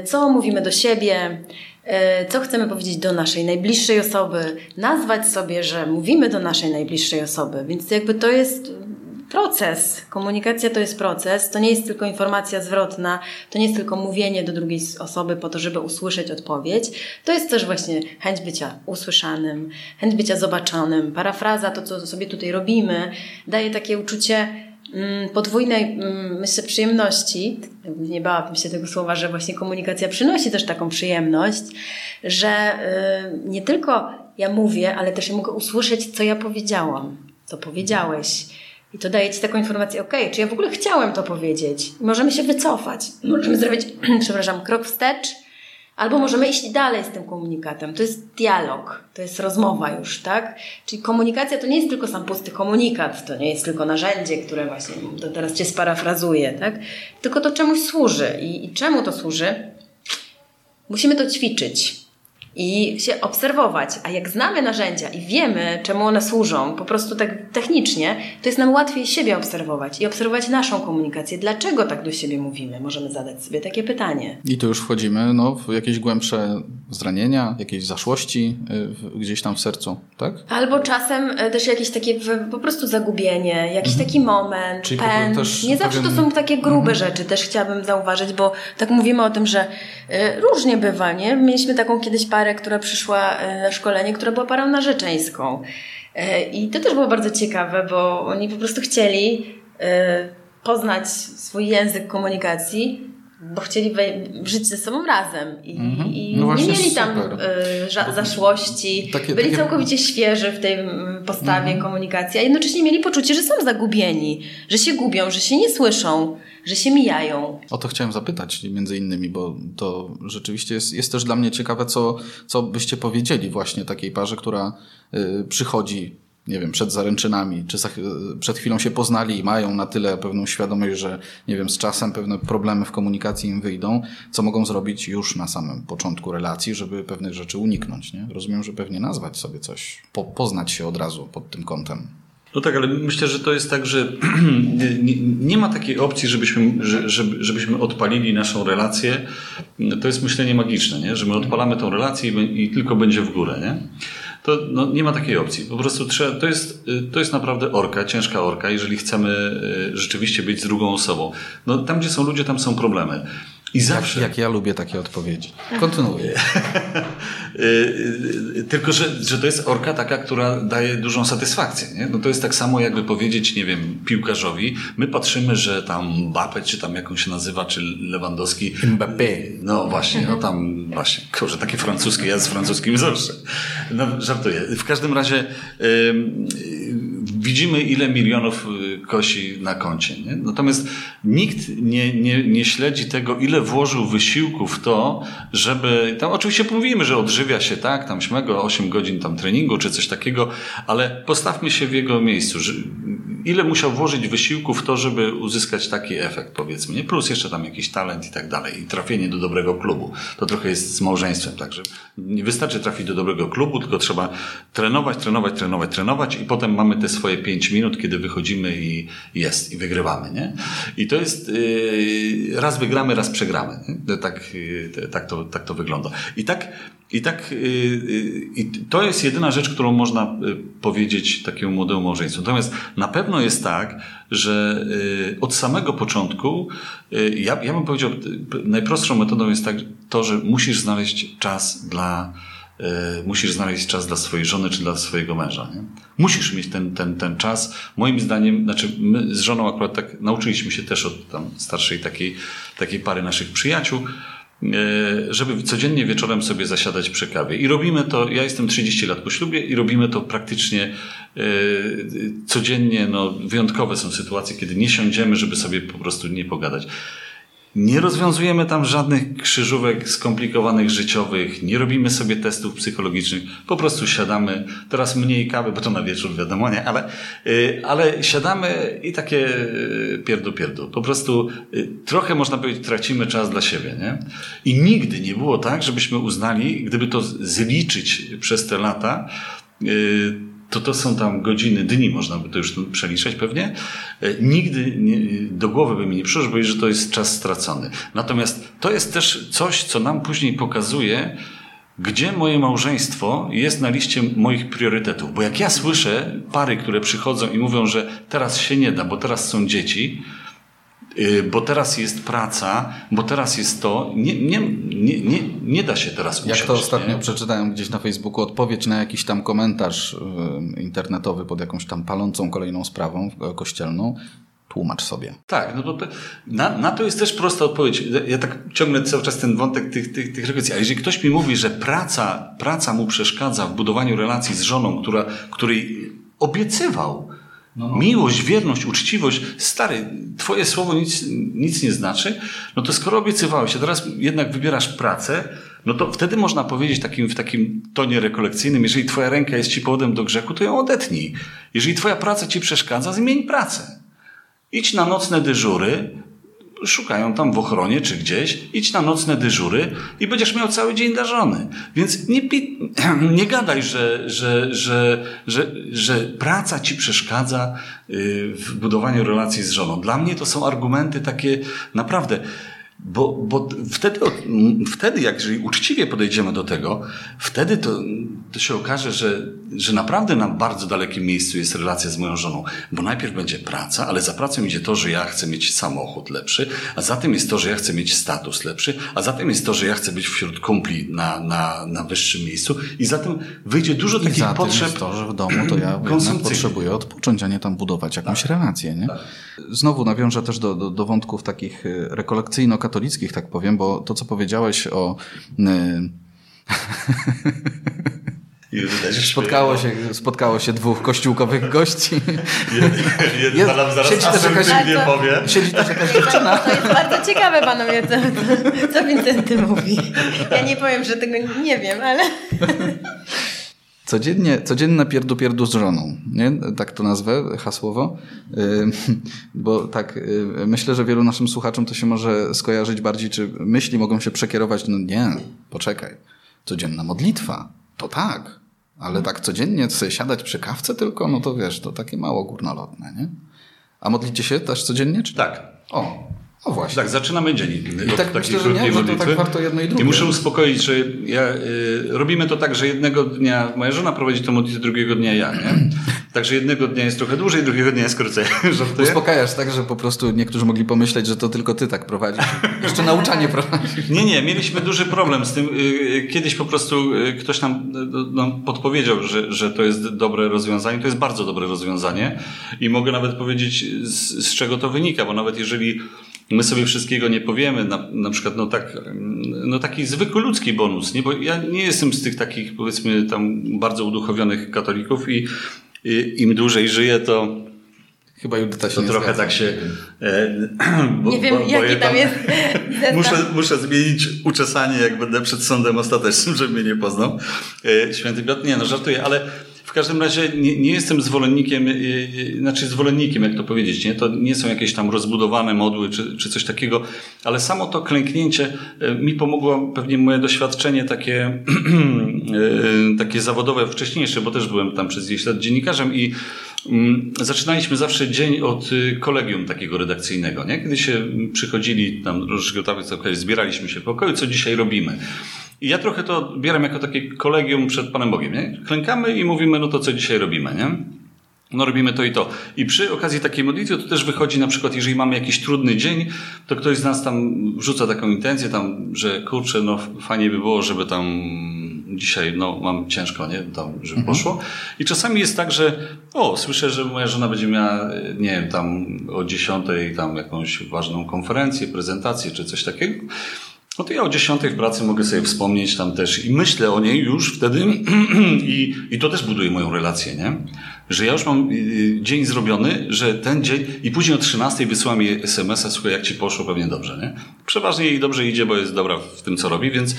co mówimy do siebie, co chcemy powiedzieć do naszej najbliższej osoby, nazwać sobie, że mówimy do naszej najbliższej osoby. Więc jakby to jest proces. Komunikacja to jest proces. To nie jest tylko informacja zwrotna, to nie jest tylko mówienie do drugiej osoby po to, żeby usłyszeć odpowiedź. To jest też właśnie chęć bycia usłyszanym, chęć bycia zobaczonym. Parafraza, to co sobie tutaj robimy, daje takie uczucie podwójnej, mm, myślę, przyjemności. Nie bałabym się tego słowa, że właśnie komunikacja przynosi też taką przyjemność, że y, nie tylko ja mówię, ale też ja mogę usłyszeć, co ja powiedziałam, co powiedziałeś. I to daje Ci taką informację, ok, czy ja w ogóle chciałem to powiedzieć? Możemy się wycofać. Możemy zrobić, przepraszam, krok wstecz, albo możemy iść dalej z tym komunikatem. To jest dialog, to jest rozmowa już, tak? Czyli komunikacja to nie jest tylko sam pusty komunikat, to nie jest tylko narzędzie, które właśnie, to teraz Cię sparafrazuję, tak? Tylko to czemuś służy. I, i czemu to służy? Musimy to ćwiczyć. I się obserwować. A jak znamy narzędzia i wiemy, czemu one służą, po prostu tak technicznie, to jest nam łatwiej siebie obserwować i obserwować naszą komunikację. Dlaczego tak do siebie mówimy? Możemy zadać sobie takie pytanie.
I tu już wchodzimy no, w jakieś głębsze zranienia, jakieś zaszłości y, gdzieś tam w sercu, tak?
Albo czasem y, też jakieś takie po prostu zagubienie, jakiś mhm. taki moment, Czyli pęd. Nie zawsze to są takie grube mhm. rzeczy, też chciałabym zauważyć, bo tak mówimy o tym, że y, różnie bywa, nie? Mieliśmy taką kiedyś parę, która przyszła na szkolenie, która była parą narzeczeńską. I to też było bardzo ciekawe, bo oni po prostu chcieli poznać swój język komunikacji, bo chcieli żyć ze sobą razem i, mm -hmm. i no nie mieli tam y, zaszłości, takie, byli takie... całkowicie świeży w tej postawie mm -hmm. komunikacji, a jednocześnie mieli poczucie, że są zagubieni, że się gubią, że się nie słyszą, że się mijają.
O to chciałem zapytać między innymi, bo to rzeczywiście jest, jest też dla mnie ciekawe, co, co byście powiedzieli właśnie takiej parze, która y, przychodzi nie wiem, przed zaręczynami, czy przed chwilą się poznali i mają na tyle pewną świadomość, że nie wiem, z czasem pewne problemy w komunikacji im wyjdą, co mogą zrobić już na samym początku relacji, żeby pewnych rzeczy uniknąć. Nie? Rozumiem, że pewnie nazwać sobie coś, po, poznać się od razu pod tym kątem.
No tak, ale myślę, że to jest tak, że nie, nie ma takiej opcji, żebyśmy, żeby, żebyśmy odpalili naszą relację. To jest myślenie magiczne, nie? że my odpalamy tą relację i, i tylko będzie w górę. Nie? To no, nie ma takiej opcji. Po prostu trzeba, to, jest, y, to jest naprawdę orka, ciężka orka, jeżeli chcemy y, rzeczywiście być z drugą osobą. No, tam, gdzie są ludzie, tam są problemy.
I zawsze. Jak, jak ja lubię takie odpowiedzi. Kontynuuję.
Y, tylko, że, że to jest orka taka, która daje dużą satysfakcję. Nie? No to jest tak samo, jakby powiedzieć, nie wiem, piłkarzowi, my patrzymy, że tam Mbappé, czy tam jak on się nazywa, czy Lewandowski.
Mbappé.
No właśnie, no tam właśnie, kurczę, takie francuskie, ja z francuskim zawsze. No, żartuję. W każdym razie widzimy, ile milionów y, kosi na koncie. Nie? Natomiast nikt nie, nie, nie śledzi tego, ile włożył wysiłku w to, żeby, tam oczywiście mówimy, że odżywia się, tak, tam śmego 8 godzin tam treningu, czy coś takiego, ale postawmy się w jego miejscu. Ile musiał włożyć wysiłku w to, żeby uzyskać taki efekt, powiedzmy, nie? Plus jeszcze tam jakiś talent i tak dalej. I trafienie do dobrego klubu. To trochę jest z małżeństwem, także nie wystarczy trafić do dobrego klubu, tylko trzeba trenować, trenować, trenować, trenować i potem mamy te swoje 5 minut, kiedy wychodzimy i jest, i wygrywamy, nie? I to jest, yy, raz wygramy, raz przegramy. Nie? Tak, yy, tak, to, tak to wygląda. I tak, i tak yy, yy, to jest jedyna rzecz, którą można powiedzieć takiemu młodemu małżeństwu. Natomiast na pewno jest tak, że od samego początku, ja, ja bym powiedział, najprostszą metodą jest tak, to, że musisz znaleźć czas dla musisz znaleźć czas dla swojej żony czy dla swojego męża. Nie? Musisz mieć ten, ten, ten czas. Moim zdaniem, znaczy my z żoną akurat tak nauczyliśmy się też od tam starszej takiej, takiej pary naszych przyjaciół, E, żeby codziennie wieczorem sobie zasiadać przy kawie. I robimy to, ja jestem 30 lat po ślubie i robimy to praktycznie e, codziennie. No, wyjątkowe są sytuacje, kiedy nie siądziemy, żeby sobie po prostu nie pogadać. Nie rozwiązujemy tam żadnych krzyżówek skomplikowanych życiowych, nie robimy sobie testów psychologicznych, po prostu siadamy, teraz mniej kawy, bo to na wieczór wiadomo, nie, ale, y, ale siadamy i takie y, pierdu pierdu. Po prostu y, trochę można powiedzieć tracimy czas dla siebie, nie? I nigdy nie było tak, żebyśmy uznali, gdyby to zliczyć przez te lata, to to są tam godziny, dni, można by to już przeliczać pewnie. E, nigdy nie, do głowy by mi nie przyszło, bo że to jest czas stracony. Natomiast to jest też coś, co nam później pokazuje, gdzie moje małżeństwo jest na liście moich priorytetów. Bo jak ja słyszę pary, które przychodzą i mówią, że teraz się nie da, bo teraz są dzieci, bo teraz jest praca, bo teraz jest to. Nie, nie, nie, nie, nie da się teraz usiąść.
Jak to ostatnio nie? przeczytałem gdzieś na Facebooku, odpowiedź na jakiś tam komentarz y, internetowy pod jakąś tam palącą kolejną sprawą kościelną. Tłumacz sobie.
Tak, no to, na, na to jest też prosta odpowiedź. Ja tak ciągnę cały czas ten wątek tych, tych, tych relacji. A jeżeli ktoś mi mówi, że praca, praca mu przeszkadza w budowaniu relacji z żoną, która, której obiecywał, no, no. Miłość, wierność, uczciwość, stary, twoje słowo nic, nic nie znaczy, no to skoro obiecywałeś, a teraz jednak wybierasz pracę, no to wtedy można powiedzieć takim, w takim tonie rekolekcyjnym, jeżeli twoja ręka jest ci powodem do grzechu, to ją odetnij. Jeżeli twoja praca ci przeszkadza, zmień pracę. Idź na nocne dyżury, szukają tam w ochronie czy gdzieś, idź na nocne dyżury i będziesz miał cały dzień dla żony. Więc nie, nie gadaj, że, że, że, że, że praca ci przeszkadza y, w budowaniu relacji z żoną. Dla mnie to są argumenty takie naprawdę. Bo, bo wtedy, wtedy, jak jeżeli uczciwie podejdziemy do tego, wtedy to, to się okaże, że, że naprawdę na bardzo dalekim miejscu jest relacja z moją żoną. Bo najpierw będzie praca, ale za pracą idzie to, że ja chcę mieć samochód lepszy, a za tym jest to, że ja chcę mieć status lepszy, a za tym jest to, że ja chcę być wśród kumpli na, na, na wyższym miejscu. I za tym wyjdzie dużo
I
takich
za tym
potrzeb.
jest to, że w domu to ja potrzebuję odpocząć, a nie tam budować jakąś
Tak.
relację. Nie? Znowu nawiążę też do, do, do wątków takich y, rekolekcyjno-katolickich, tak powiem, bo to, co powiedziałeś o... y, Spotkało się, spotkało się dwóch kościółkowych gości.
Jeden, jeden
Jest-
nam zaraz
siedzi też jakaś-
to-
powie.
Siedzi też jakaś
To
dziewczyna.
jest bardzo ciekawe, panowie, co, co, Wincenty mówi. Ja nie powiem, że tego nie wiem, ale...
Codziennie, codzienne pierdu pierdu z żoną, nie? Tak to nazwę hasłowo. Ym, Bo tak, y, myślę, że wielu naszym słuchaczom to się może skojarzyć bardziej, czy myśli mogą się przekierować, no nie, poczekaj, codzienna modlitwa, to tak, ale tak codziennie sobie siadać przy kawce tylko, no to wiesz, to takie mało górnolotne, nie? A modlicie się też codziennie, czy
Tak.
O, o właśnie.
Tak, zaczynamy dzień. I
tak myślę, że nie, że to tak warto jedno i drugie.
I muszę uspokoić, że ja, y, robimy to tak, że jednego dnia moja żona prowadzi tę modlitwę, drugiego dnia ja, nie? Także jednego dnia jest trochę dłużej, drugiego dnia jest krócej. Żartuję?
Uspokajasz tak, że po prostu niektórzy mogli pomyśleć, że to tylko ty tak prowadzisz. Jeszcze nauczanie prowadzisz.
Nie, nie, mieliśmy duży problem z tym. Y, Kiedyś po prostu y, ktoś nam, y, nam podpowiedział, że, że to jest dobre rozwiązanie. To jest bardzo dobre rozwiązanie i mogę nawet powiedzieć, z, z czego to wynika, bo nawet jeżeli my sobie wszystkiego nie powiemy, na, na przykład no, tak, no taki zwykły ludzki bonus, nie? bo ja nie jestem z tych takich powiedzmy tam bardzo uduchowionych katolików i, i im dłużej żyję, to
Chyba Judyta się
to
nie
trochę
zgadza.
tak się. E, bo,
Nie wiem,
bo-
jaki tam jest.
Muszę, muszę zmienić uczesanie, jak będę przed sądem ostatecznym, żeby mnie nie poznał. E, Święty Piotr, nie no, żartuję, ale każdym razie nie, nie jestem zwolennikiem, e, e, znaczy zwolennikiem, jak to powiedzieć, nie? To nie są jakieś tam rozbudowane modły czy, czy coś takiego, ale samo to klęknięcie mi pomogło pewnie moje doświadczenie takie, takie zawodowe wcześniejsze, bo też byłem tam przez 10 lat dziennikarzem i Mm, Zaczynaliśmy zawsze dzień od y, kolegium takiego redakcyjnego, nie? Kiedy się przychodzili tam różnych etapów, zbieraliśmy się w pokoju, co dzisiaj robimy. I ja trochę to odbieram jako takie kolegium przed Panem Bogiem, nie? Klękamy i mówimy, no to co dzisiaj robimy, nie? No robimy to i to. I przy okazji takiej modlitwy to też wychodzi na przykład, jeżeli mamy jakiś trudny dzień, to ktoś z nas tam wrzuca taką intencję tam, że kurczę, no fajnie by było, żeby tam dzisiaj, no mam ciężko, nie? Tam, żeby poszło. I czasami jest tak, że o, słyszę, że moja żona będzie miała, nie wiem, tam o dziesiątej tam jakąś ważną konferencję, prezentację czy coś takiego. No to ja o dziesiątej w pracy mogę sobie wspomnieć tam też i myślę o niej już wtedy i, i to też buduje moją relację, nie? Że ja już mam y, dzień zrobiony, że ten dzień i później o 13 wysyłam jej SMS-a, słuchaj, jak ci poszło, pewnie dobrze, nie? Przeważnie jej dobrze idzie, bo jest dobra w tym, co robi, więc y,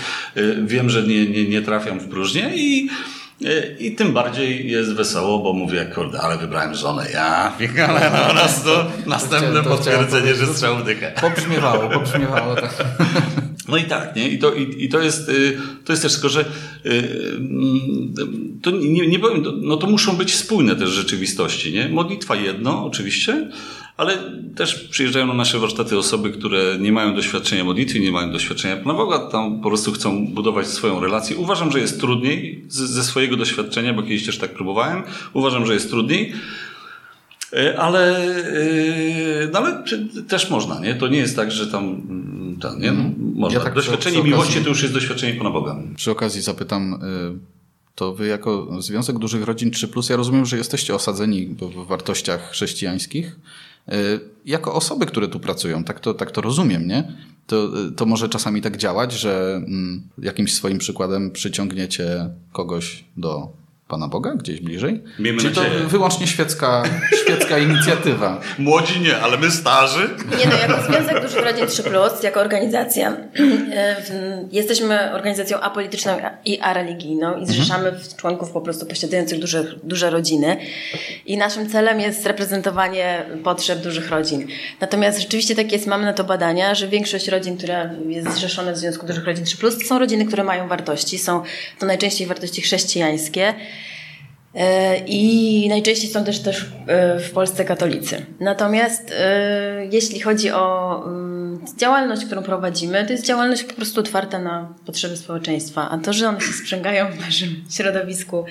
wiem, że nie, nie, nie trafiam w próżnię i y, i tym bardziej jest wesoło, bo mówię, kurde, ale wybrałem żonę. Ja, ale nas to następne
to
potwierdzenie, że strzał w dychę.
Pobrzmiewało, pobrzmiewało. Tak.
No i tak, nie? I to, i, i to, jest, y, to jest też tylko, że y, mm, to nie, nie powiem, no to muszą być spójne też rzeczywistości, nie? Modlitwa jedno, oczywiście, ale też przyjeżdżają na nasze warsztaty osoby, które nie mają doświadczenia modlitwy, nie mają doświadczenia Pana Boga, tam po prostu chcą budować swoją relację. Uważam, że jest trudniej ze swojego doświadczenia, bo kiedyś też tak próbowałem. Uważam, że jest trudniej. E, Ale, e, no ale też można, nie? To nie jest tak, że tam, mm, tam nie? No, można.
Ja tak
Doświadczenie miłości to już jest doświadczenie Pana Boga.
Przy okazji zapytam, y, to wy jako Związek Dużych Rodzin 3+, ja rozumiem, że jesteście osadzeni w wartościach chrześcijańskich. Y, Jako osoby, które tu pracują, tak to, tak to rozumiem, nie? To, y, to może czasami tak działać, że mm, jakimś swoim przykładem przyciągniecie kogoś do Pana Boga gdzieś bliżej?
Miejmy
Czy to
nadzieję.
wyłącznie świecka, świecka inicjatywa?
Młodzi nie, ale my starzy.
Nie no, jako Związek Dużych Rodzin 3, jako organizacja, e, jesteśmy organizacją apolityczną i areligijną i zrzeszamy w członków po prostu posiadających duże, duże rodziny. I naszym celem jest reprezentowanie potrzeb dużych rodzin. Natomiast rzeczywiście tak jest, mamy na to badania, że większość rodzin, która jest zrzeszona w Związku Dużych Rodzin 3, to są rodziny, które mają wartości. Są to najczęściej wartości chrześcijańskie. E, I najczęściej są też, też e, w Polsce katolicy. Natomiast e, jeśli chodzi o mm, działalność, którą prowadzimy, to jest działalność po prostu otwarta na potrzeby społeczeństwa. A to, że one się sprzęgają w naszym środowisku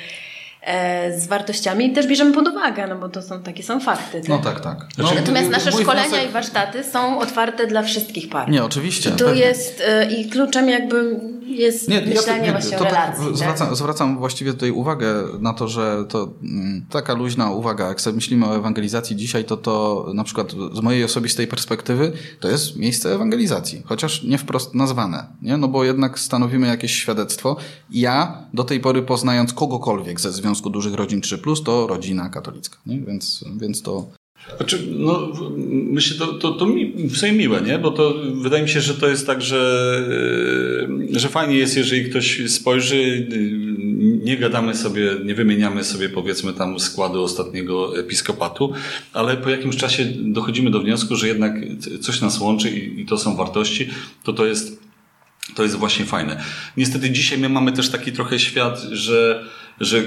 z wartościami, też bierzemy pod uwagę, no bo to są takie są fakty.
No tak, tak. No,
Natomiast nasze szkolenia
wniosek-
i warsztaty są otwarte dla wszystkich par.
Nie, oczywiście.
I tu
pewnie.
jest e, i kluczem jakby jest
Nie, ja
myślenie
to, nie,
właśnie
to
o
tak
relacji. tak?
zwracam, zwracam właściwie tutaj uwagę na to, że to mm, taka luźna uwaga, jak sobie myślimy o ewangelizacji dzisiaj, to to na przykład z mojej osobistej perspektywy to jest miejsce ewangelizacji, chociaż nie wprost nazwane, nie? no bo jednak stanowimy jakieś świadectwo. Ja do tej pory poznając kogokolwiek ze Związku Dużych Rodzin 3+, to rodzina katolicka, nie? Więc, więc to
Znaczy, no, myślę, to, to, to mi, w miłe, nie? Bo to wydaje mi się, że to jest tak, że, e, że fajnie jest, jeżeli ktoś spojrzy, y, nie gadamy sobie, nie wymieniamy sobie powiedzmy tam składu ostatniego episkopatu, ale po jakimś czasie dochodzimy do wniosku, że jednak coś nas łączy i, i to są wartości, to to jest to jest właśnie fajne. Niestety dzisiaj my mamy też taki trochę świat, że, że y,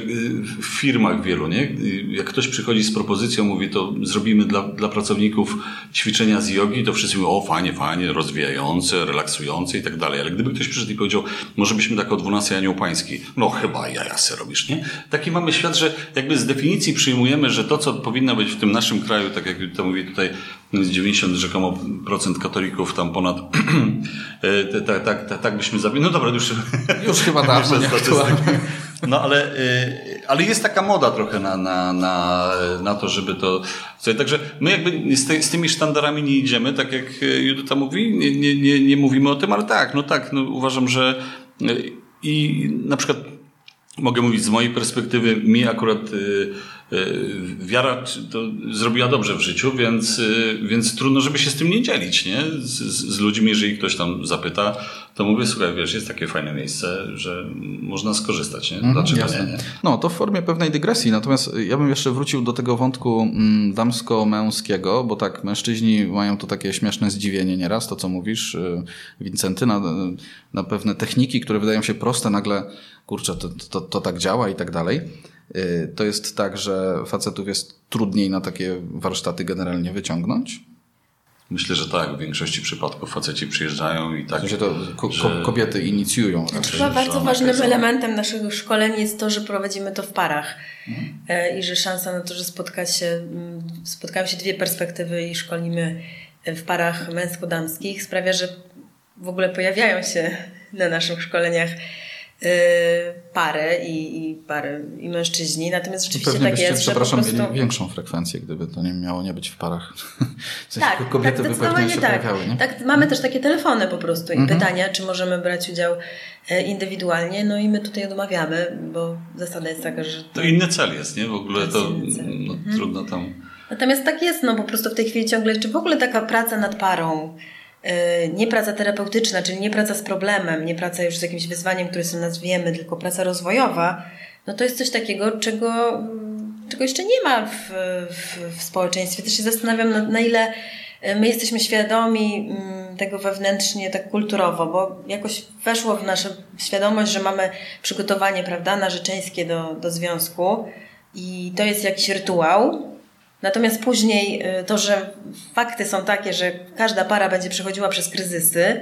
w firmach wielu, nie? Jak ktoś przychodzi z propozycją, mówi, to zrobimy dla, dla pracowników ćwiczenia z jogi, to wszyscy mówią, o fajnie, fajnie, rozwijające, relaksujące i tak dalej. Ale gdyby ktoś przyszedł i powiedział, może byśmy tak o 12 anioł pański, no chyba jaja se robisz, nie? Taki mamy świat, że jakby z definicji przyjmujemy, że to, co powinno być w tym naszym kraju, tak jak to mówi tutaj z 90 rzekomo procent katolików, tam ponad tak, tak, tak, tak byśmy zabili. No dobra, już
już chyba dawno
No ale, y, ale jest taka moda trochę na, na, na, na to, żeby to. Także my jakby z, te, z tymi sztandarami nie idziemy, tak jak y, Judyta mówi, nie, nie, nie, nie mówimy o tym, ale tak, no tak, no uważam, że y, i na przykład mogę mówić z mojej perspektywy, mi akurat wiara to zrobiła dobrze w życiu, więc, y, więc trudno, żeby się z tym nie dzielić, nie? Z, z, ludźmi, jeżeli ktoś tam zapyta, to mówię, słuchaj, wiesz, jest takie fajne miejsce, że można skorzystać, nie? Dlaczego
Jasne.
nie, nie?
No, to w formie pewnej dygresji. Natomiast ja bym jeszcze wrócił do tego wątku mm, damsko-męskiego, bo tak, mężczyźni mają to takie śmieszne zdziwienie nieraz, to co mówisz, y, Wincenty, na, na pewne techniki, które wydają się proste, nagle, kurczę, to, to, to tak działa i tak dalej. Y, To jest tak, że facetów jest trudniej na takie warsztaty generalnie wyciągnąć?
Myślę, że tak. W większości przypadków faceci przyjeżdżają i tak.
W sensie to ko-
że-
ko- kobiety inicjują raczej.
Chyba bardzo ważnym elementem naszych szkoleń jest to, że prowadzimy to w parach E, i że szansa na to, że spotka się, mm, spotkają się dwie perspektywy i szkolimy w parach męsko-damskich sprawia, że w ogóle pojawiają się na naszych szkoleniach pary i, i pary i mężczyźni. Natomiast rzeczywiście
Pewnie
tak
byście,
jest, że po
przepraszam,
prostu...
mieli większą frekwencję, gdyby to nie miało nie być w parach. W sensie
Tak,
kobiety
tak,
by pewnie się
tak.
pojawiały, nie?
tak. Mamy też takie telefony po prostu i
Mhm.
pytania, czy możemy brać udział e, indywidualnie. No i my tutaj odmawiamy, bo zasada jest taka, że...
To inny cel jest, nie? W ogóle
To
no, trudno tam.
Natomiast tak jest, no po prostu w tej chwili ciągle, czy w ogóle taka praca nad parą, nie praca terapeutyczna, czyli nie praca z problemem, nie praca już z jakimś wyzwaniem, które sobie nazwiemy, tylko praca rozwojowa, no to jest coś takiego, czego, czego jeszcze nie ma w, w, w społeczeństwie. Też się zastanawiam, na, na ile e, my jesteśmy świadomi mm, tego wewnętrznie, tak kulturowo, bo jakoś weszło w naszą świadomość, że mamy przygotowanie, prawda, narzeczeńskie do, do związku i to jest jakiś rytuał, Natomiast później y, to, że fakty są takie, że każda para będzie przechodziła przez kryzysy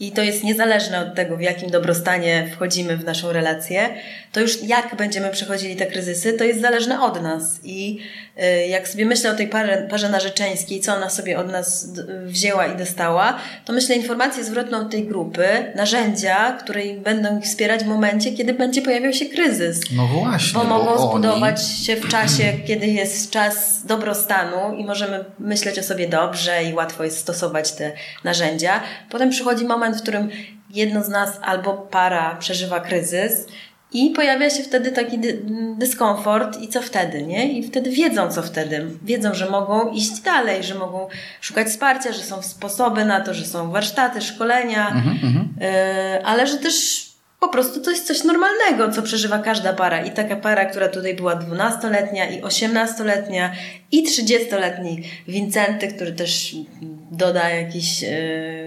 i to jest niezależne od tego, w jakim dobrostanie wchodzimy w naszą relację, to już jak będziemy przechodzili te kryzysy, to jest zależne od nas. I y, jak sobie myślę o tej parze, parze narzeczeńskiej, co ona sobie od nas wzięła i dostała, to myślę informację zwrotną tej grupy, narzędzia, które będą ich wspierać w momencie, kiedy będzie pojawiał się kryzys.
No właśnie,
Bo mogą
oni-
zbudować się w czasie, kiedy jest czas dobrostanu i możemy myśleć o sobie dobrze i łatwo jest stosować te narzędzia. Potem przychodzi moment, w którym jedno z nas albo para przeżywa kryzys I pojawia się wtedy taki dy dyskomfort i co wtedy, nie? I wtedy wiedzą, co wtedy. Wiedzą, że mogą iść dalej, że mogą szukać wsparcia, że są sposoby na to, że są warsztaty, szkolenia, mhm, y ale że też po prostu to jest coś normalnego, co przeżywa każda para. I taka para, która tutaj była 12-letnia i 18-letnia i 30-letni Wincenty, który też doda jakiś yy,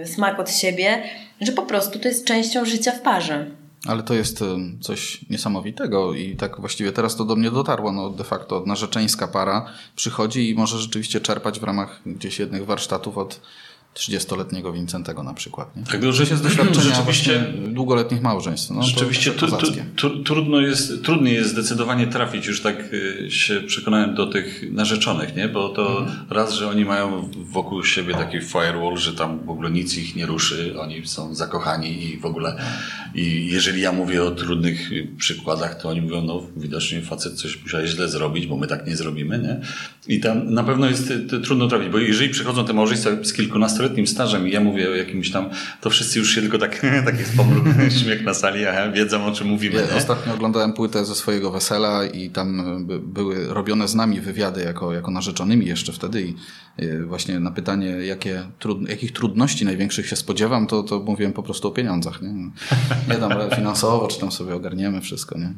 smak od siebie, że po prostu to jest częścią życia w parze.
Ale to jest coś niesamowitego i tak właściwie teraz to do mnie dotarło. No de facto narzeczeńska para przychodzi i może rzeczywiście czerpać w ramach gdzieś jednych warsztatów od 30-letniego Wincentego na przykład. Nie?
Tego, że jest doświadczenia rzeczywiście
długoletnich małżeństw. No,
rzeczywiście tu, tu, trudno jest, trudniej jest zdecydowanie trafić, już tak y, się przekonałem do tych narzeczonych, nie? bo to mhm. raz, że oni mają wokół siebie taki firewall, że tam w ogóle nic ich nie ruszy, oni są zakochani i w ogóle i jeżeli ja mówię o trudnych przykładach, to oni mówią, no widocznie facet coś musiał źle zrobić, bo my tak nie zrobimy, nie? I tam na pewno jest trudno trafić, bo jeżeli przychodzą te małżeństwa z kilkunastoletnim stażem i ja mówię o jakimś tam, to wszyscy już się tylko tak, tak jest pomruk, śmiech na sali, aha, wiedzą o czym mówimy.
Ja ostatnio oglądałem płytę ze swojego wesela i tam były robione z nami wywiady jako, jako narzeczonymi jeszcze wtedy i właśnie na pytanie, jakie trud, jakich trudności największych się spodziewam, to, to mówiłem po prostu o pieniądzach. Nie, nie tam finansowo, czy tam sobie ogarniemy wszystko. Nie?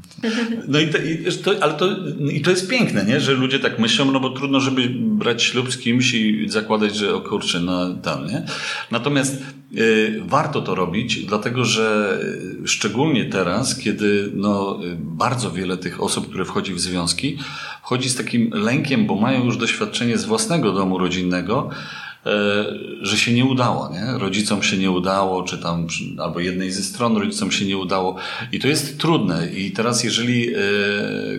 No i to, to, ale to, i to jest piękne, nie? że ludzie tak myślą, no bo trudno, żeby brać ślub z kimś i zakładać, że o kurczę, no tam, nie? Natomiast y, warto to robić, dlatego że y, szczególnie teraz, kiedy no, y, bardzo wiele tych osób, które wchodzi w związki, wchodzi z takim lękiem, bo mają już doświadczenie z własnego domu rodzinnego, że się nie udało, nie? Rodzicom się nie udało, czy tam, albo jednej ze stron rodzicom się nie udało. I to jest trudne. I teraz, jeżeli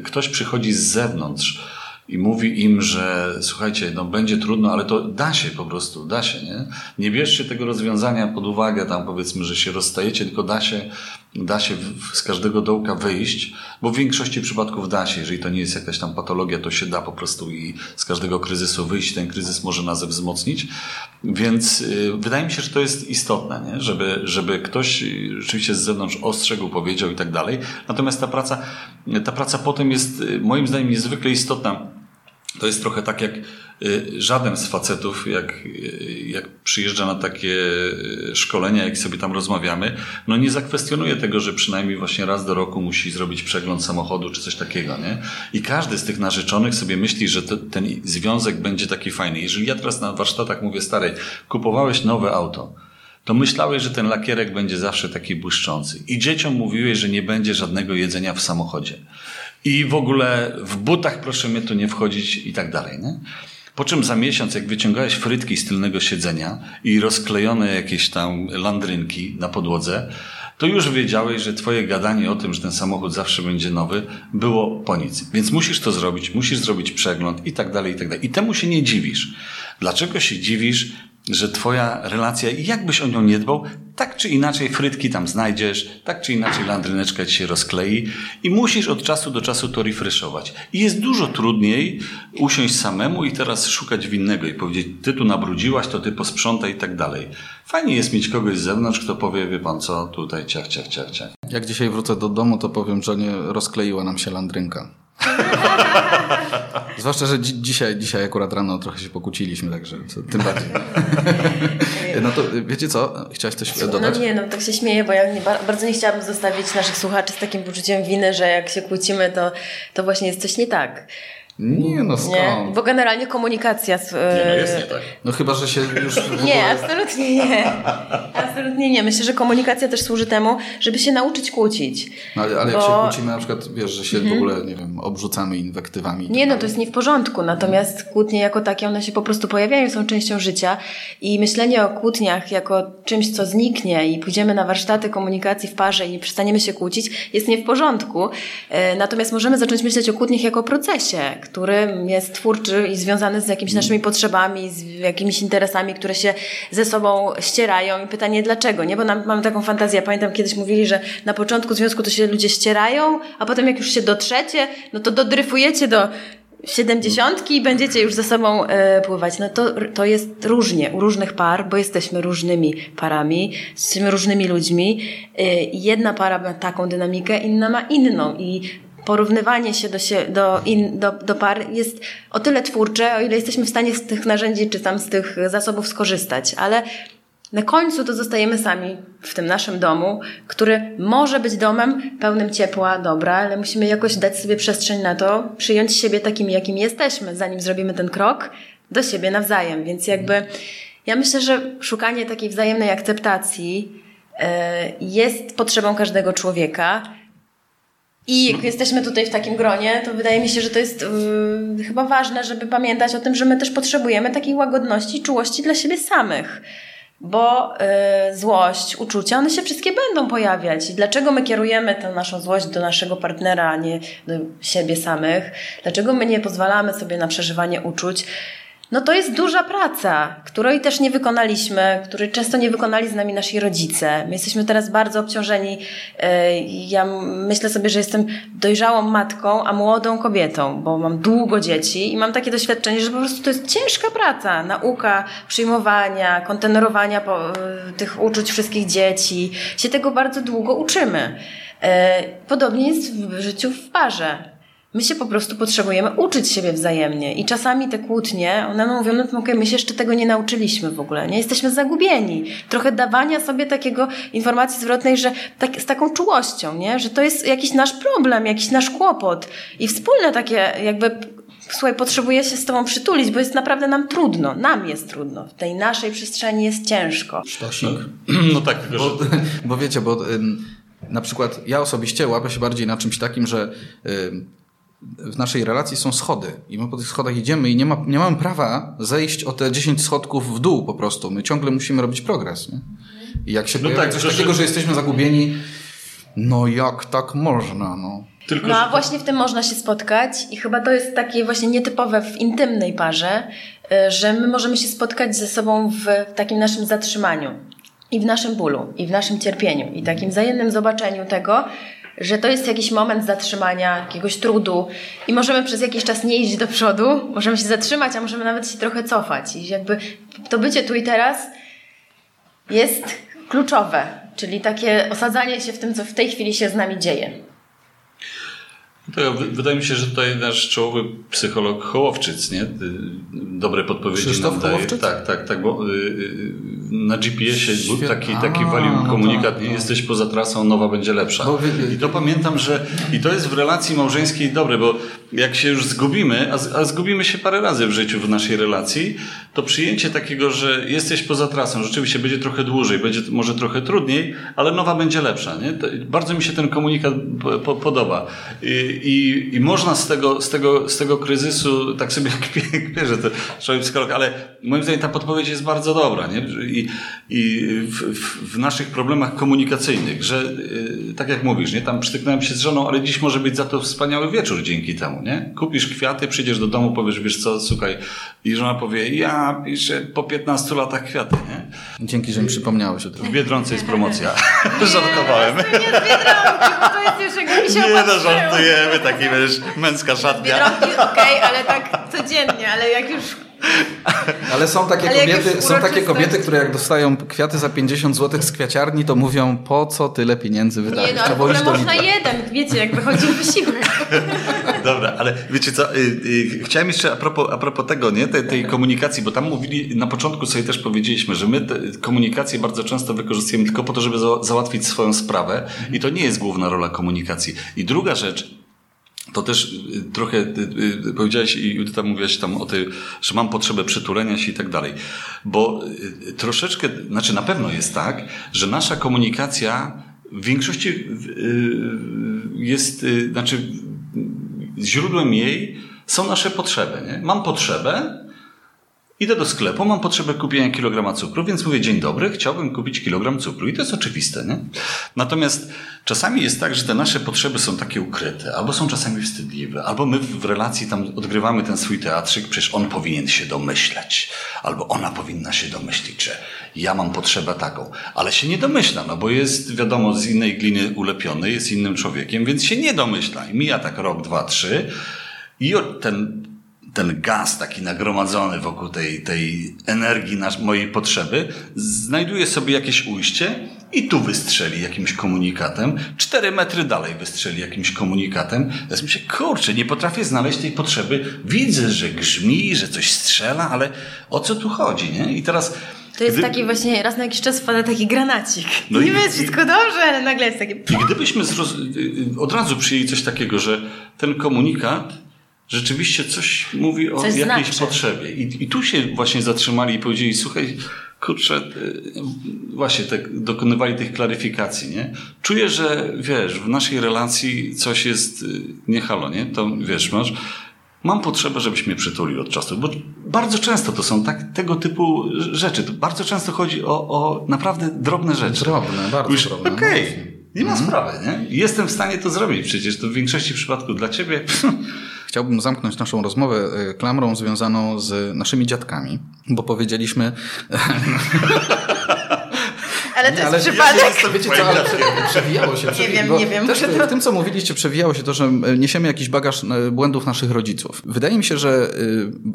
ktoś przychodzi z zewnątrz, i mówi im, że słuchajcie, no będzie trudno, ale to da się po prostu, da się, nie? Nie bierzcie tego rozwiązania pod uwagę, tam powiedzmy, że się rozstajecie, tylko da się, da się z każdego dołka wyjść, bo w większości przypadków da się, jeżeli to nie jest jakaś tam patologia, to się da po prostu i z każdego kryzysu wyjść, ten kryzys może nas wzmocnić, więc yy, wydaje mi się, że to jest istotne, nie? Żeby, żeby ktoś rzeczywiście z zewnątrz ostrzegł, powiedział i tak dalej, natomiast ta praca, ta praca potem jest y, moim zdaniem niezwykle istotna, to jest trochę tak jak y, żaden z facetów, jak, y, jak przyjeżdża na takie y, szkolenia, jak sobie tam rozmawiamy, no nie zakwestionuje tego, że przynajmniej właśnie raz do roku musi zrobić przegląd samochodu czy coś takiego, nie? I każdy z tych narzeczonych sobie myśli, że ten związek będzie taki fajny. Jeżeli ja teraz na warsztatach mówię, starej, kupowałeś nowe auto, to myślałeś, że ten lakierek będzie zawsze taki błyszczący. I dzieciom mówiłeś, że nie będzie żadnego jedzenia w samochodzie i w ogóle w butach proszę mnie tu nie wchodzić i tak dalej. Nie? Po czym za miesiąc, jak wyciągałeś frytki z tylnego siedzenia i rozklejone jakieś tam landrynki na podłodze, to już wiedziałeś, że twoje gadanie o tym, że ten samochód zawsze będzie nowy, było po nic. Więc musisz to zrobić, musisz zrobić przegląd i tak dalej, i tak dalej. I temu się nie dziwisz. Dlaczego się dziwisz? Że twoja relacja, jakbyś o nią nie dbał, tak czy inaczej frytki tam znajdziesz, tak czy inaczej landryneczka ci się rozklei i musisz od czasu do czasu to refreshować. I jest dużo trudniej usiąść samemu i teraz szukać winnego i powiedzieć, ty tu nabrudziłaś, to ty posprzątaj i tak dalej. Fajnie jest mieć kogoś z zewnątrz, kto powie, wie pan co, tutaj ciach, ciach, ciach, ciach.
Jak dzisiaj wrócę do domu, to powiem, że nie rozkleiła nam się landrynka. Zwłaszcza, że dzi dzisiaj, dzisiaj akurat rano trochę się pokłóciliśmy, także tym bardziej. no to wiecie co? Chciałaś coś dodać?
No nie, no tak się śmieję, bo ja nie, bardzo nie chciałabym zostawić naszych słuchaczy z takim poczuciem winy, że jak się kłócimy, to, to właśnie jest coś nie tak.
Nie, no skąd? Nie,
bo generalnie komunikacja... Z,
nie, no jest nie tak.
No chyba, że się już...
Nie, absolutnie nie. Absolutnie nie. Myślę, że komunikacja też służy temu, żeby się nauczyć kłócić.
No, ale, ale bo... jak się kłócimy, na przykład, wiesz, że się mhm. w ogóle, nie wiem, obrzucamy inwektywami.
Nie, no to jest nie w porządku. Natomiast kłótnie jako takie, one się po prostu pojawiają, są częścią życia i myślenie o kłótniach jako czymś, co zniknie i pójdziemy na warsztaty komunikacji w parze i nie przestaniemy się kłócić, jest nie w porządku. E, natomiast możemy zacząć myśleć o kłótniach jako procesie, który jest twórczy i związany z jakimiś naszymi potrzebami, z jakimiś interesami, które się ze sobą ścierają i pytanie dlaczego, nie? Bo nam, mamy taką fantazję, pamiętam kiedyś mówili, że na początku związku to się ludzie ścierają, a potem jak już się dotrzecie, no to dodryfujecie do siedemdziesiątki i będziecie już ze sobą e, pływać. No to, to jest różnie u różnych par, bo jesteśmy różnymi parami, jesteśmy różnymi ludźmi. E, jedna para ma taką dynamikę, inna ma inną i porównywanie się do, się, do, in, do, do par jest o tyle twórcze, o ile jesteśmy w stanie z tych narzędzi czy tam z tych zasobów skorzystać, ale na końcu to zostajemy sami w tym naszym domu, który może być domem pełnym ciepła, dobra, ale musimy jakoś dać sobie przestrzeń na to, przyjąć siebie takimi, jakimi jesteśmy, zanim zrobimy ten krok do siebie nawzajem. Więc jakby ja myślę, że szukanie takiej wzajemnej akceptacji e, jest potrzebą każdego człowieka. I jak jesteśmy tutaj w takim gronie, to wydaje mi się, że to jest yy, chyba ważne, żeby pamiętać o tym, że my też potrzebujemy takiej łagodności czułości dla siebie samych bo y, złość, uczucia, one się wszystkie będą pojawiać. I dlaczego my kierujemy tę naszą złość do naszego partnera, a nie do siebie samych? Dlaczego my nie pozwalamy sobie na przeżywanie uczuć? No to jest duża praca, której też nie wykonaliśmy, której często nie wykonali z nami nasi rodzice. My jesteśmy teraz bardzo obciążeni. E, ja myślę sobie, że jestem dojrzałą matką, a młodą kobietą, bo mam długo dzieci i mam takie doświadczenie, że po prostu to jest ciężka praca. Nauka przyjmowania, kontenerowania tych uczuć wszystkich dzieci. Się tego bardzo długo uczymy. E, podobnie jest w życiu w parze. My się po prostu potrzebujemy uczyć siebie wzajemnie i czasami te kłótnie, one mówią, no to okay, my się jeszcze tego nie nauczyliśmy w ogóle, nie? Jesteśmy zagubieni. Trochę dawania sobie takiego informacji zwrotnej, że tak, z taką czułością, nie? Że to jest jakiś nasz problem, jakiś nasz kłopot i wspólne takie jakby słuchaj, potrzebuję się z tobą przytulić, bo jest naprawdę nam trudno. Nam jest trudno. W tej naszej przestrzeni jest ciężko.
Sztosik.
No, no tak,
bo, bo wiecie, bo ym, na przykład ja osobiście łapię się bardziej na czymś takim, że w naszej relacji są schody i my po tych schodach idziemy i nie, ma, nie mamy prawa zejść o te 10 schodków w dół po prostu. My ciągle musimy robić progres. Nie? I jak się no pojawia tak, coś takiego, że jesteśmy zagubieni, no jak tak można, no.
Tylko, no a właśnie w tym można się spotkać i chyba to jest takie właśnie nietypowe w intymnej parze, y, że my możemy się spotkać ze sobą w takim naszym zatrzymaniu i w naszym bólu, i w naszym cierpieniu, i takim wzajemnym zobaczeniu tego, że to jest jakiś moment zatrzymania, jakiegoś trudu i możemy przez jakiś czas nie iść do przodu, możemy się zatrzymać, a możemy nawet się trochę cofać. I jakby to bycie tu i teraz jest kluczowe, czyli takie osadzanie się w tym, co w tej chwili się z nami dzieje.
To wydaje mi się, że tutaj nasz czołowy psycholog Hołowczyc, nie? Dobre podpowiedzi
Krzysztof
nam daje.
Hołowczyc?
Tak, tak, tak, bo y, y, na GPS-ie był taki, taki walił no komunikat, nie jesteś poza trasą, nowa będzie lepsza. I to pamiętam, że i to jest w relacji małżeńskiej dobre, bo jak się już zgubimy, a, a zgubimy się parę razy w życiu w naszej relacji, to przyjęcie takiego, że jesteś poza trasą, rzeczywiście będzie trochę dłużej, będzie może trochę trudniej, ale nowa będzie lepsza. Nie? To, bardzo mi się ten komunikat po, po, podoba. I, i, I, można z tego, z, tego, z tego kryzysu, tak sobie jak że to człowiek psycholog, ale moim zdaniem ta podpowiedź jest bardzo dobra. Nie? I, i w, w, w naszych problemach komunikacyjnych, że yy, tak jak mówisz, nie? tam przytyknąłem się z żoną, ale dziś może być za to wspaniały wieczór dzięki temu. Nie? Kupisz kwiaty, przyjdziesz do domu, powiesz, wiesz co, słuchaj, i żona powie, ja piszę po 15 latach kwiaty. Nie?
Dzięki, że mi przypomniałeś o tym.
W Biedronce jest promocja. Żartowałem.
To nie z Biedronki, bo to jest już jakby mi się
Nie, no żartujemy, taki wiesz, męska szatnia.
Biedronki okej, okay, ale tak codziennie, ale jak już
ale są takie, Ale kobiety, są takie kobiety, które jak dostają kwiaty za 50 zł z kwiaciarni, to mówią, po co tyle pieniędzy wydać?
Nie, no, ale w ogóle można jeden, wiecie, jak wychodzi wysiłek.
Dobra, ale wiecie co, y, y, chciałem jeszcze a propos, a propos tego, nie, tej, tej komunikacji, bo tam mówili, na początku sobie też powiedzieliśmy, że my komunikację bardzo często wykorzystujemy tylko po to, żeby za, załatwić swoją sprawę i to nie jest główna rola komunikacji. I druga rzecz, to też y, trochę y, y, powiedziałeś i tam mówiłaś tam o tej, że mam potrzebę przytulenia się i tak dalej. Bo troszeczkę, znaczy na pewno jest tak, że nasza komunikacja w większości jest, znaczy źródłem jej są nasze potrzeby. Nie? Mam potrzebę, Idę do sklepu, mam potrzebę kupienia kilograma cukru, więc mówię, dzień dobry, chciałbym kupić kilogram cukru. I to jest oczywiste, nie? Natomiast czasami jest tak, że te nasze potrzeby są takie ukryte, albo są czasami wstydliwe, albo my w relacji tam odgrywamy ten swój teatrzyk, przecież on powinien się domyśleć, albo ona powinna się domyślić, że ja mam potrzebę taką, ale się nie domyśla, no bo jest, wiadomo, z innej gliny ulepiony, jest innym człowiekiem, więc się nie domyśla. I mija tak rok, dwa, trzy i ten ten gaz taki nagromadzony wokół tej, tej energii nasz, mojej potrzeby, znajduje sobie jakieś ujście i tu wystrzeli jakimś komunikatem, cztery metry dalej wystrzeli jakimś komunikatem. Ja myślę, kurczę, nie potrafię znaleźć tej potrzeby. Widzę, że grzmi, że coś strzela, ale o co tu chodzi, nie? I teraz...
To jest gdy... taki właśnie, raz na jakiś czas wpada taki granacik. No Niby jest wszystko dobrze, ale nagle jest takie...
I gdybyśmy zroz... od razu przyjęli coś takiego, że ten komunikat rzeczywiście coś mówi o coś jakiejś znaczy. potrzebie. I, I tu się właśnie zatrzymali i powiedzieli, słuchaj, kurczę, y, właśnie tak dokonywali tych klaryfikacji, nie? Czuję, że wiesz, w naszej relacji coś jest y, nie halo, nie? To wiesz, masz, mam potrzebę, żebyś mnie przytulił od czasu, bo bardzo często to są tak, tego typu rzeczy. To bardzo często chodzi o, o naprawdę drobne rzeczy.
Drobne, bardzo Mówisz, drobne.
No okej, okay, nie ma mhm. sprawy, nie? Jestem w stanie to zrobić przecież, to w większości przypadków dla ciebie
Chciałbym zamknąć naszą rozmowę e, klamrą związaną z naszymi dziadkami, bo powiedzieliśmy...
Ale to jest ale przypadek.
Ja wiecie co, ale przewijało się.
nie wiem, nie wiem.
Też w tym, co mówiliście, przewijało się to, że e, niesiemy jakiś bagaż e, błędów naszych rodziców. Wydaje mi się, że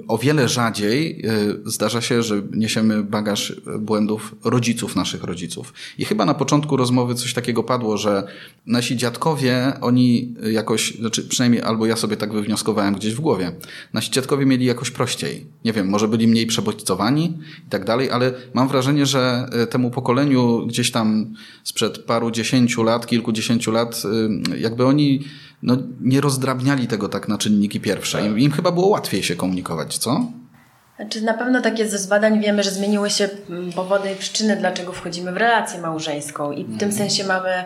o wiele rzadziej zdarza się, że niesiemy bagaż błędów rodziców naszych rodziców. I chyba na początku rozmowy coś takiego padło, że nasi dziadkowie, oni jakoś, znaczy przynajmniej albo ja sobie tak wywnioskowałem gdzieś w głowie, nasi dziadkowie mieli jakoś prościej. Nie wiem, może byli mniej przebodźcowani i tak dalej, ale mam wrażenie, że e, temu pokoleniu gdzieś tam sprzed paru dziesięciu lat, kilkudziesięciu lat, e, jakby oni no, nie rozdrabniali tego tak na czynniki pierwsze. Im, im chyba było łatwiej się komunikować, co?
Znaczy, na pewno tak jest ze z badań. Wiemy, że zmieniły się mm, powody i przyczyny, dlaczego wchodzimy w relację małżeńską. I w tym mhm. sensie mamy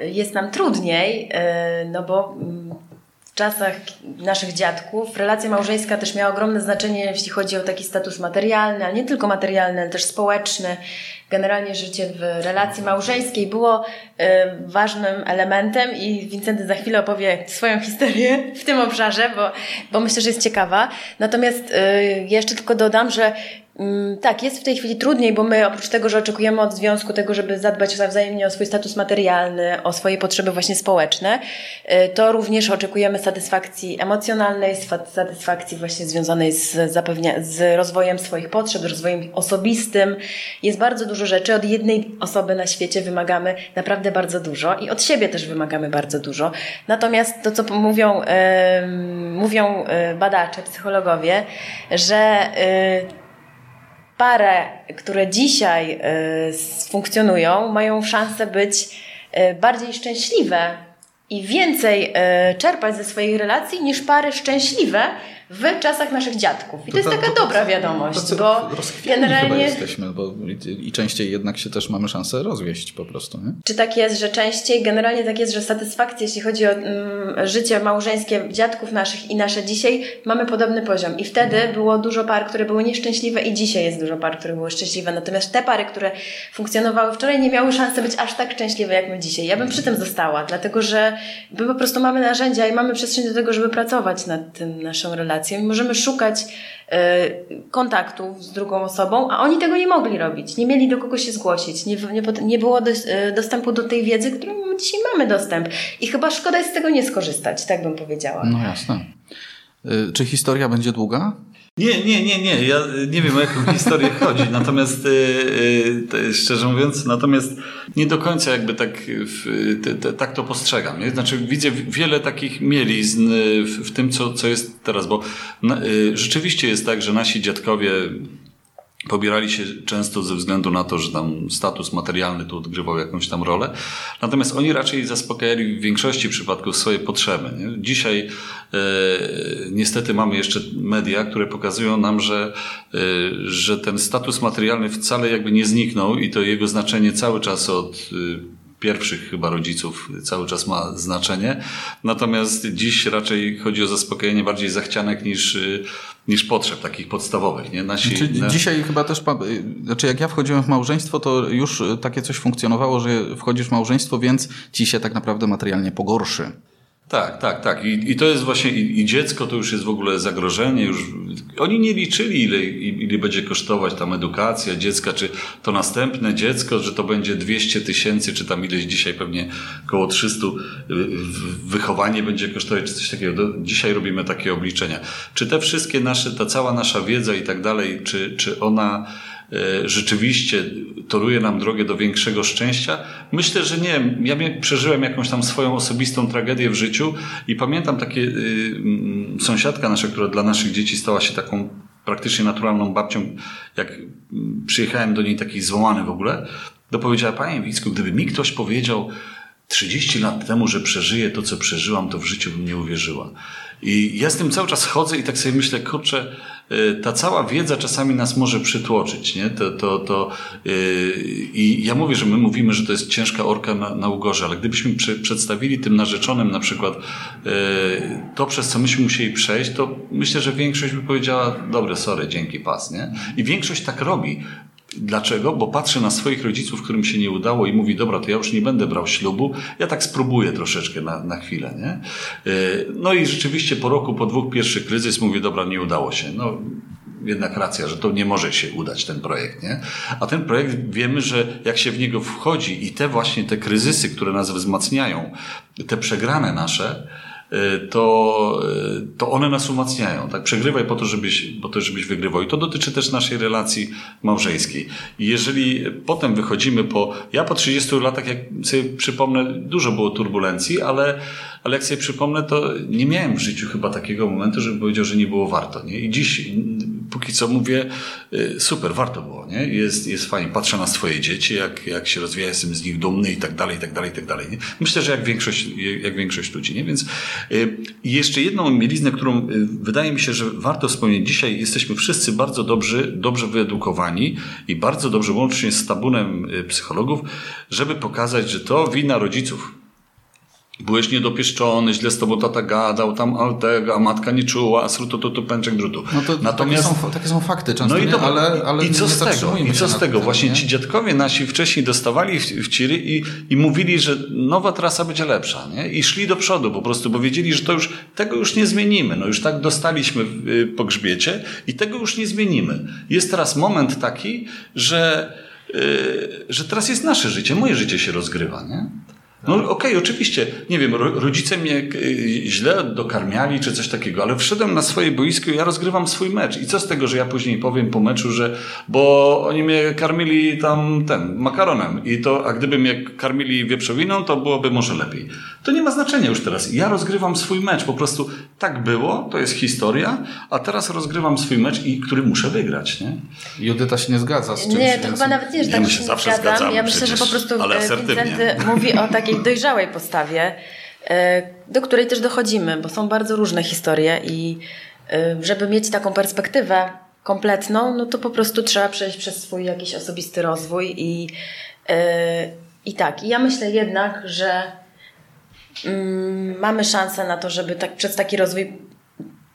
jest nam trudniej, e, no bo mm, w czasach naszych dziadków relacja małżeńska też miała ogromne znaczenie, jeśli chodzi o taki status materialny, ale nie tylko materialny, ale też społeczny. Generalnie życie w relacji małżeńskiej było e, ważnym elementem i Wincenty za chwilę opowie swoją historię w tym obszarze, bo, bo myślę, że jest ciekawa. Natomiast e, jeszcze tylko dodam, że tak, jest w tej chwili trudniej, bo my oprócz tego, że oczekujemy od związku tego, żeby zadbać wzajemnie o swój status materialny, o swoje potrzeby właśnie społeczne, y, to również oczekujemy satysfakcji emocjonalnej, satysfakcji właśnie związanej z, zapewnia, z rozwojem swoich potrzeb, rozwojem osobistym. Jest bardzo dużo rzeczy. Od jednej osoby na świecie wymagamy naprawdę bardzo dużo i od siebie też wymagamy bardzo dużo. Natomiast to, co mówią, yy, mówią y, badacze, psychologowie, że yy, pare, które dzisiaj y, funkcjonują, mają szansę być y, bardziej szczęśliwe i więcej y, czerpać ze swojej relacji niż pary szczęśliwe, w czasach naszych dziadków. I to, to jest taka to, dobra wiadomość, to, bo generalnie...
jesteśmy, bo i częściej jednak się też mamy szansę rozwieść po prostu. Nie?
Czy tak jest, że częściej, generalnie tak jest, że satysfakcja, jeśli chodzi o mm, życie małżeńskie dziadków naszych i nasze dzisiaj, mamy podobny poziom. I wtedy mhm. było dużo par, które były nieszczęśliwe i dzisiaj jest dużo par, które były szczęśliwe. Natomiast te pary, które funkcjonowały wczoraj, nie miały szansy być aż tak szczęśliwe jak my dzisiaj. Ja bym przy tym została, dlatego że my po prostu mamy narzędzia i mamy przestrzeń do tego, żeby pracować nad tym naszą relacją relację. Możemy szukać e, kontaktów z drugą osobą, a oni tego nie mogli robić. Nie mieli do kogo się zgłosić. Nie, nie, nie było e, dostępu do tej wiedzy, którą dzisiaj mamy dostęp. I chyba szkoda jest z tego nie skorzystać, tak bym powiedziała.
No jasne. E, czy historia będzie długa?
Nie, nie, nie, nie. Ja nie wiem o jaką historię chodzi. Natomiast yy, szczerze mówiąc, natomiast nie do końca jakby tak, tak to postrzegam. Nie? Znaczy widzę wiele takich mielizn w, tym, co, co jest teraz, bo rzeczywiście jest tak, że nasi dziadkowie pobierali się często ze względu na to, że tam status materialny tu odgrywał jakąś tam rolę. Natomiast oni raczej zaspokajali w większości przypadków swoje potrzeby. Nie? Dzisiaj e, niestety mamy jeszcze media, które pokazują nam, że, e, że ten status materialny wcale jakby nie zniknął i to jego znaczenie cały czas od e, pierwszych chyba rodziców cały czas ma znaczenie. Natomiast dziś raczej chodzi o zaspokojenie bardziej zachcianek niż, niż potrzeb takich podstawowych. Nie?
Nasi, znaczy, na... Dzisiaj chyba też, znaczy jak ja wchodziłem w małżeństwo, to już takie coś funkcjonowało, że wchodzisz w małżeństwo, więc ci się tak naprawdę materialnie pogorszy.
Tak, tak, tak. I, I, to jest właśnie, i, i, dziecko to już jest w ogóle zagrożenie. Już, oni nie liczyli, ile, ile będzie kosztować tam edukacja dziecka, czy to następne dziecko, że to będzie 200 tysięcy, czy tam ileś dzisiaj pewnie około 300 wychowanie będzie kosztować, czy coś takiego. Dzisiaj robimy takie obliczenia. Czy te wszystkie nasze, ta cała nasza wiedza i tak dalej, czy, czy ona rzeczywiście toruje nam drogę do większego szczęścia? Myślę, że nie. Ja przeżyłem jakąś tam swoją osobistą tragedię w życiu i pamiętam takie y, mm, sąsiadka nasza, która dla naszych dzieci stała się taką praktycznie naturalną babcią, jak mm, przyjechałem do niej taki zwołany w ogóle, to powiedziała, panie Wicku, gdyby mi ktoś powiedział 30 lat temu, że przeżyję to, co przeżyłam, to w życiu bym nie uwierzyła. I ja z tym cały czas chodzę i tak sobie myślę, kurczę, y, ta cała wiedza czasami nas może przytłoczyć, nie? To, to, to, yy, I ja mówię, że my mówimy, że to jest ciężka orka na, na ugorze, ale gdybyśmy przy, przedstawili tym narzeczonym na przykład yy, to, przez co myśmy musieli przejść, to myślę, że większość by powiedziała, dobre, sorry, dzięki, pas, nie? I większość tak robi. Dlaczego? Bo patrzy na swoich rodziców, którym się nie udało i mówi, dobra, to ja już nie będę brał ślubu, ja tak spróbuję troszeczkę na, na chwilę, nie? E, no i rzeczywiście po roku, po dwóch pierwszy kryzys mówi, dobra, nie udało się. No, jednak racja, że to nie może się udać ten projekt, nie? A ten projekt wiemy, że jak się w niego wchodzi i te właśnie te kryzysy, które nas wzmacniają, te przegrane nasze, Y, to, y, to one nas umacniają. Tak? Przegrywaj po to, żebyś, po to, żebyś wygrywał. I to dotyczy też naszej relacji małżeńskiej. I jeżeli potem wychodzimy po. Ja po 30 latach, jak sobie przypomnę, dużo było turbulencji, ale, ale jak sobie przypomnę, to nie miałem w życiu chyba takiego momentu, żeby powiedział, że nie było warto. Nie? I dziś póki co mówię, y, super, warto było, nie? Jest, jest fajnie. Patrzę na swoje dzieci, jak, jak się rozwija, jestem z nich dumny i tak dalej, i tak dalej, i tak dalej. Nie? Myślę, że jak większość, jak większość ludzi, nie? Więc y, jeszcze jedną mieliznę, którą y, wydaje mi się, że warto wspomnieć. Dzisiaj jesteśmy wszyscy bardzo dobrzy, dobrze wyedukowani i bardzo dobrze, łącznie z tabunem psychologów, żeby pokazać, że to wina rodziców Byłeś niedopieszczony, źle z tobą tata gadał, tam altego, a matka nie czuła, a srutu to, to pęczek drutu.
No to Natomiast, takie, są, takie są fakty często,
no i,
to, nie? ale, ale
I co z tego? I co z tego?
Tym,
Właśnie nie? ci dziadkowie nasi wcześniej dostawali w, w ciry i, i mówili, że nowa trasa będzie lepsza. Nie? I szli do przodu po prostu, bo wiedzieli, że to już, tego już nie zmienimy. No już tak dostaliśmy y, po grzbiecie i tego już nie zmienimy. Jest teraz moment taki, że, yy, że teraz jest nasze życie, moje życie się rozgrywa. Nie? No okej, okay, oczywiście, nie wiem, rodzice mnie y, źle dokarmiali czy coś takiego, ale wszedłem na swoje boisko i ja rozgrywam swój mecz. I co z tego, że ja później powiem po meczu, że bo oni mnie karmili tam ten makaronem i to, a gdyby mnie karmili wieprzowiną, to byłoby może lepiej. To nie ma znaczenia już teraz. Ja rozgrywam swój mecz. Po prostu tak było, to jest historia, a teraz rozgrywam swój mecz, i który muszę wygrać, nie?
Judyta się nie zgadza z czymś.
Nie, to chyba nawet nie, że tak
ja się, zawsze zgadzam. Zgadzamy
ja myślę,
przecież,
że po prostu
ale
e, Wincenty mówi o takiej takiej dojrzałej postawie, e, do której też dochodzimy, bo są bardzo różne historie i e, żeby mieć taką perspektywę kompletną, no to po prostu trzeba przejść przez swój jakiś osobisty rozwój i, e, i tak. I ja myślę jednak, że mm, mamy szansę na to, żeby tak, przez taki rozwój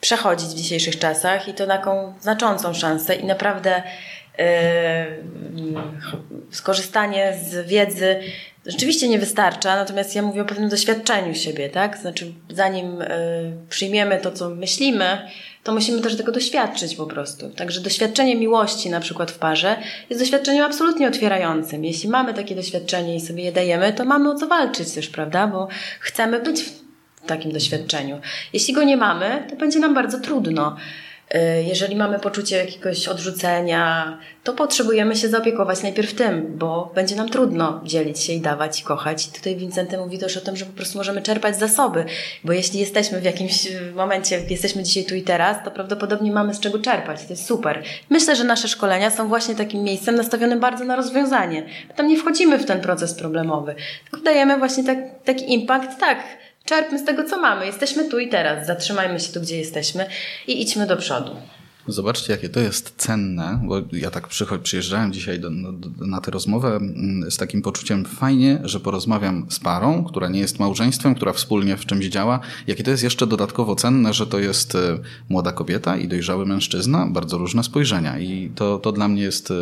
przechodzić w dzisiejszych czasach i to taką znaczącą szansę i naprawdę skorzystanie z wiedzy rzeczywiście nie wystarcza, natomiast ja mówię o pewnym doświadczeniu siebie, tak? Znaczy, zanim y, przyjmiemy to, co myślimy, to musimy też tego doświadczyć po prostu. Także doświadczenie miłości na przykład w parze jest doświadczeniem absolutnie otwierającym. Jeśli mamy takie doświadczenie i sobie je dajemy, to mamy o co walczyć też, prawda? Bo chcemy być w takim doświadczeniu. Jeśli go nie mamy, to będzie nam bardzo trudno. Y, jeżeli mamy poczucie jakiegoś odrzucenia, to potrzebujemy się zaopiekować najpierw tym, bo będzie nam trudno dzielić się i dawać i kochać. I tutaj Wincenty mówi też o tym, że po prostu możemy czerpać zasoby, bo jeśli jesteśmy w jakimś momencie, jesteśmy dzisiaj tu i teraz, to prawdopodobnie mamy z czego czerpać. To jest super. Myślę, że nasze szkolenia są właśnie takim miejscem nastawionym bardzo na rozwiązanie. Tam nie wchodzimy w ten proces problemowy, tylko dajemy właśnie tak, taki impact, tak Czerpmy z tego, co mamy. Jesteśmy tu i teraz. Zatrzymajmy się tu, gdzie jesteśmy i idźmy do przodu.
Zobaczcie, jakie to jest cenne, bo ja tak przyjeżdżałem dzisiaj do, do, na tę rozmowę mm, z takim poczuciem fajnie, że porozmawiam z parą, która nie jest małżeństwem, która wspólnie w czymś działa. Jakie to jest jeszcze dodatkowo cenne, że to jest e, młoda kobieta i dojrzały mężczyzna, bardzo różne spojrzenia i to, to dla mnie jest, e,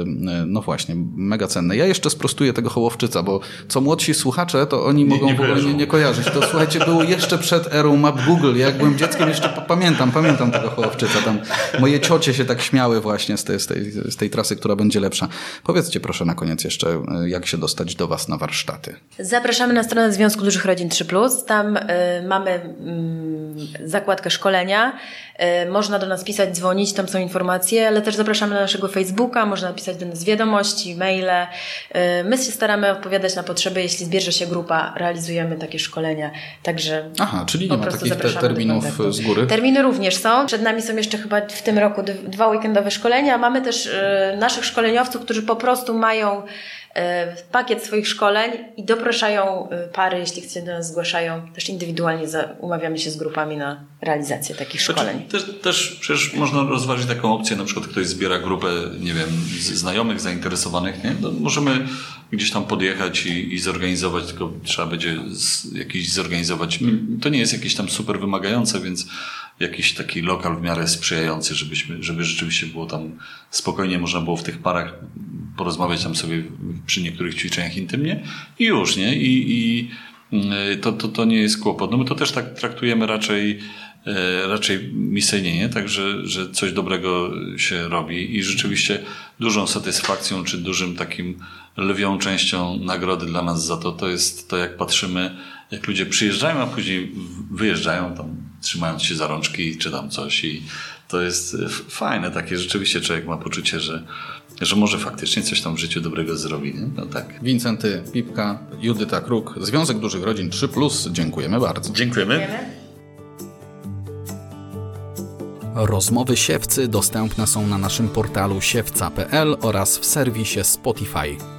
no właśnie, mega cenne. Ja jeszcze sprostuję tego Hołowczyca, bo co młodsi słuchacze, to oni
Nie-
mogą
nie
w ogóle nie, nie kojarzyć. To słuchajcie, było jeszcze przed erą map Google. Ja jak byłem dzieckiem, jeszcze pamiętam, pamiętam tego Hołowczyca. Tam moje ciocie się tak śmiały właśnie z tej, z, tej, z tej trasy, która będzie lepsza. Powiedzcie proszę na koniec jeszcze, e, jak się dostać do Was na warsztaty.
Zapraszamy na stronę Związku Dużych Rodzin 3+. Tam y, mamy mm, zakładkę szkolenia. Y, można do nas pisać, dzwonić, tam są informacje, ale też zapraszamy na naszego Facebooka, można napisać do nas wiadomości, maile. Y, my się staramy odpowiadać na potrzeby. Jeśli zbierze się grupa, realizujemy takie szkolenia. Także
Aha, czyli nie ma takich te terminów z góry?
Terminy również są. Przed nami są jeszcze chyba w tym roku dwa weekendowe szkolenia. Mamy też y, naszych szkoleniowców, którzy po prostu mają pakiet swoich szkoleń i dopraszają y, pary, jeśli się do nas zgłaszają. Też indywidualnie umawiamy się z grupami na realizację takich szkoleń.
Znaczy, też, też przecież można rozważyć taką opcję, na przykład ktoś zbiera grupę, nie wiem, znajomych, zainteresowanych, nie? No, możemy gdzieś tam podjechać i, i zorganizować, tylko trzeba będzie z, jakiś zorganizować. To nie jest jakieś tam super wymagające, więc jakiś taki lokal w miarę sprzyjający, żebyśmy, żeby rzeczywiście było tam spokojnie, można było w tych parach porozmawiać tam sobie przy niektórych ćwiczeniach intymnie i już, nie? I, i y, to, to, to nie jest kłopot. No my to też tak traktujemy raczej e, raczej misyjnie, nie? Także, że coś dobrego się robi i rzeczywiście dużą satysfakcją, czy dużym takim lwią częścią nagrody dla nas za to, to jest to, jak patrzymy, jak ludzie przyjeżdżają, a później wyjeżdżają tam, trzymając się za rączki, czy tam coś i to jest e, fajne takie, rzeczywiście człowiek ma poczucie, że, że może faktycznie coś tam w życiu dobrego zrobi, nie? No tak.
Wincenty Pipka, Judyta Kruk, Związek Dużych Rodzin 3+. Dziękujemy bardzo.
Dziękujemy.
Rozmowy siewcy dostępne są na naszym portalu siewca.pl oraz w serwisie Spotify.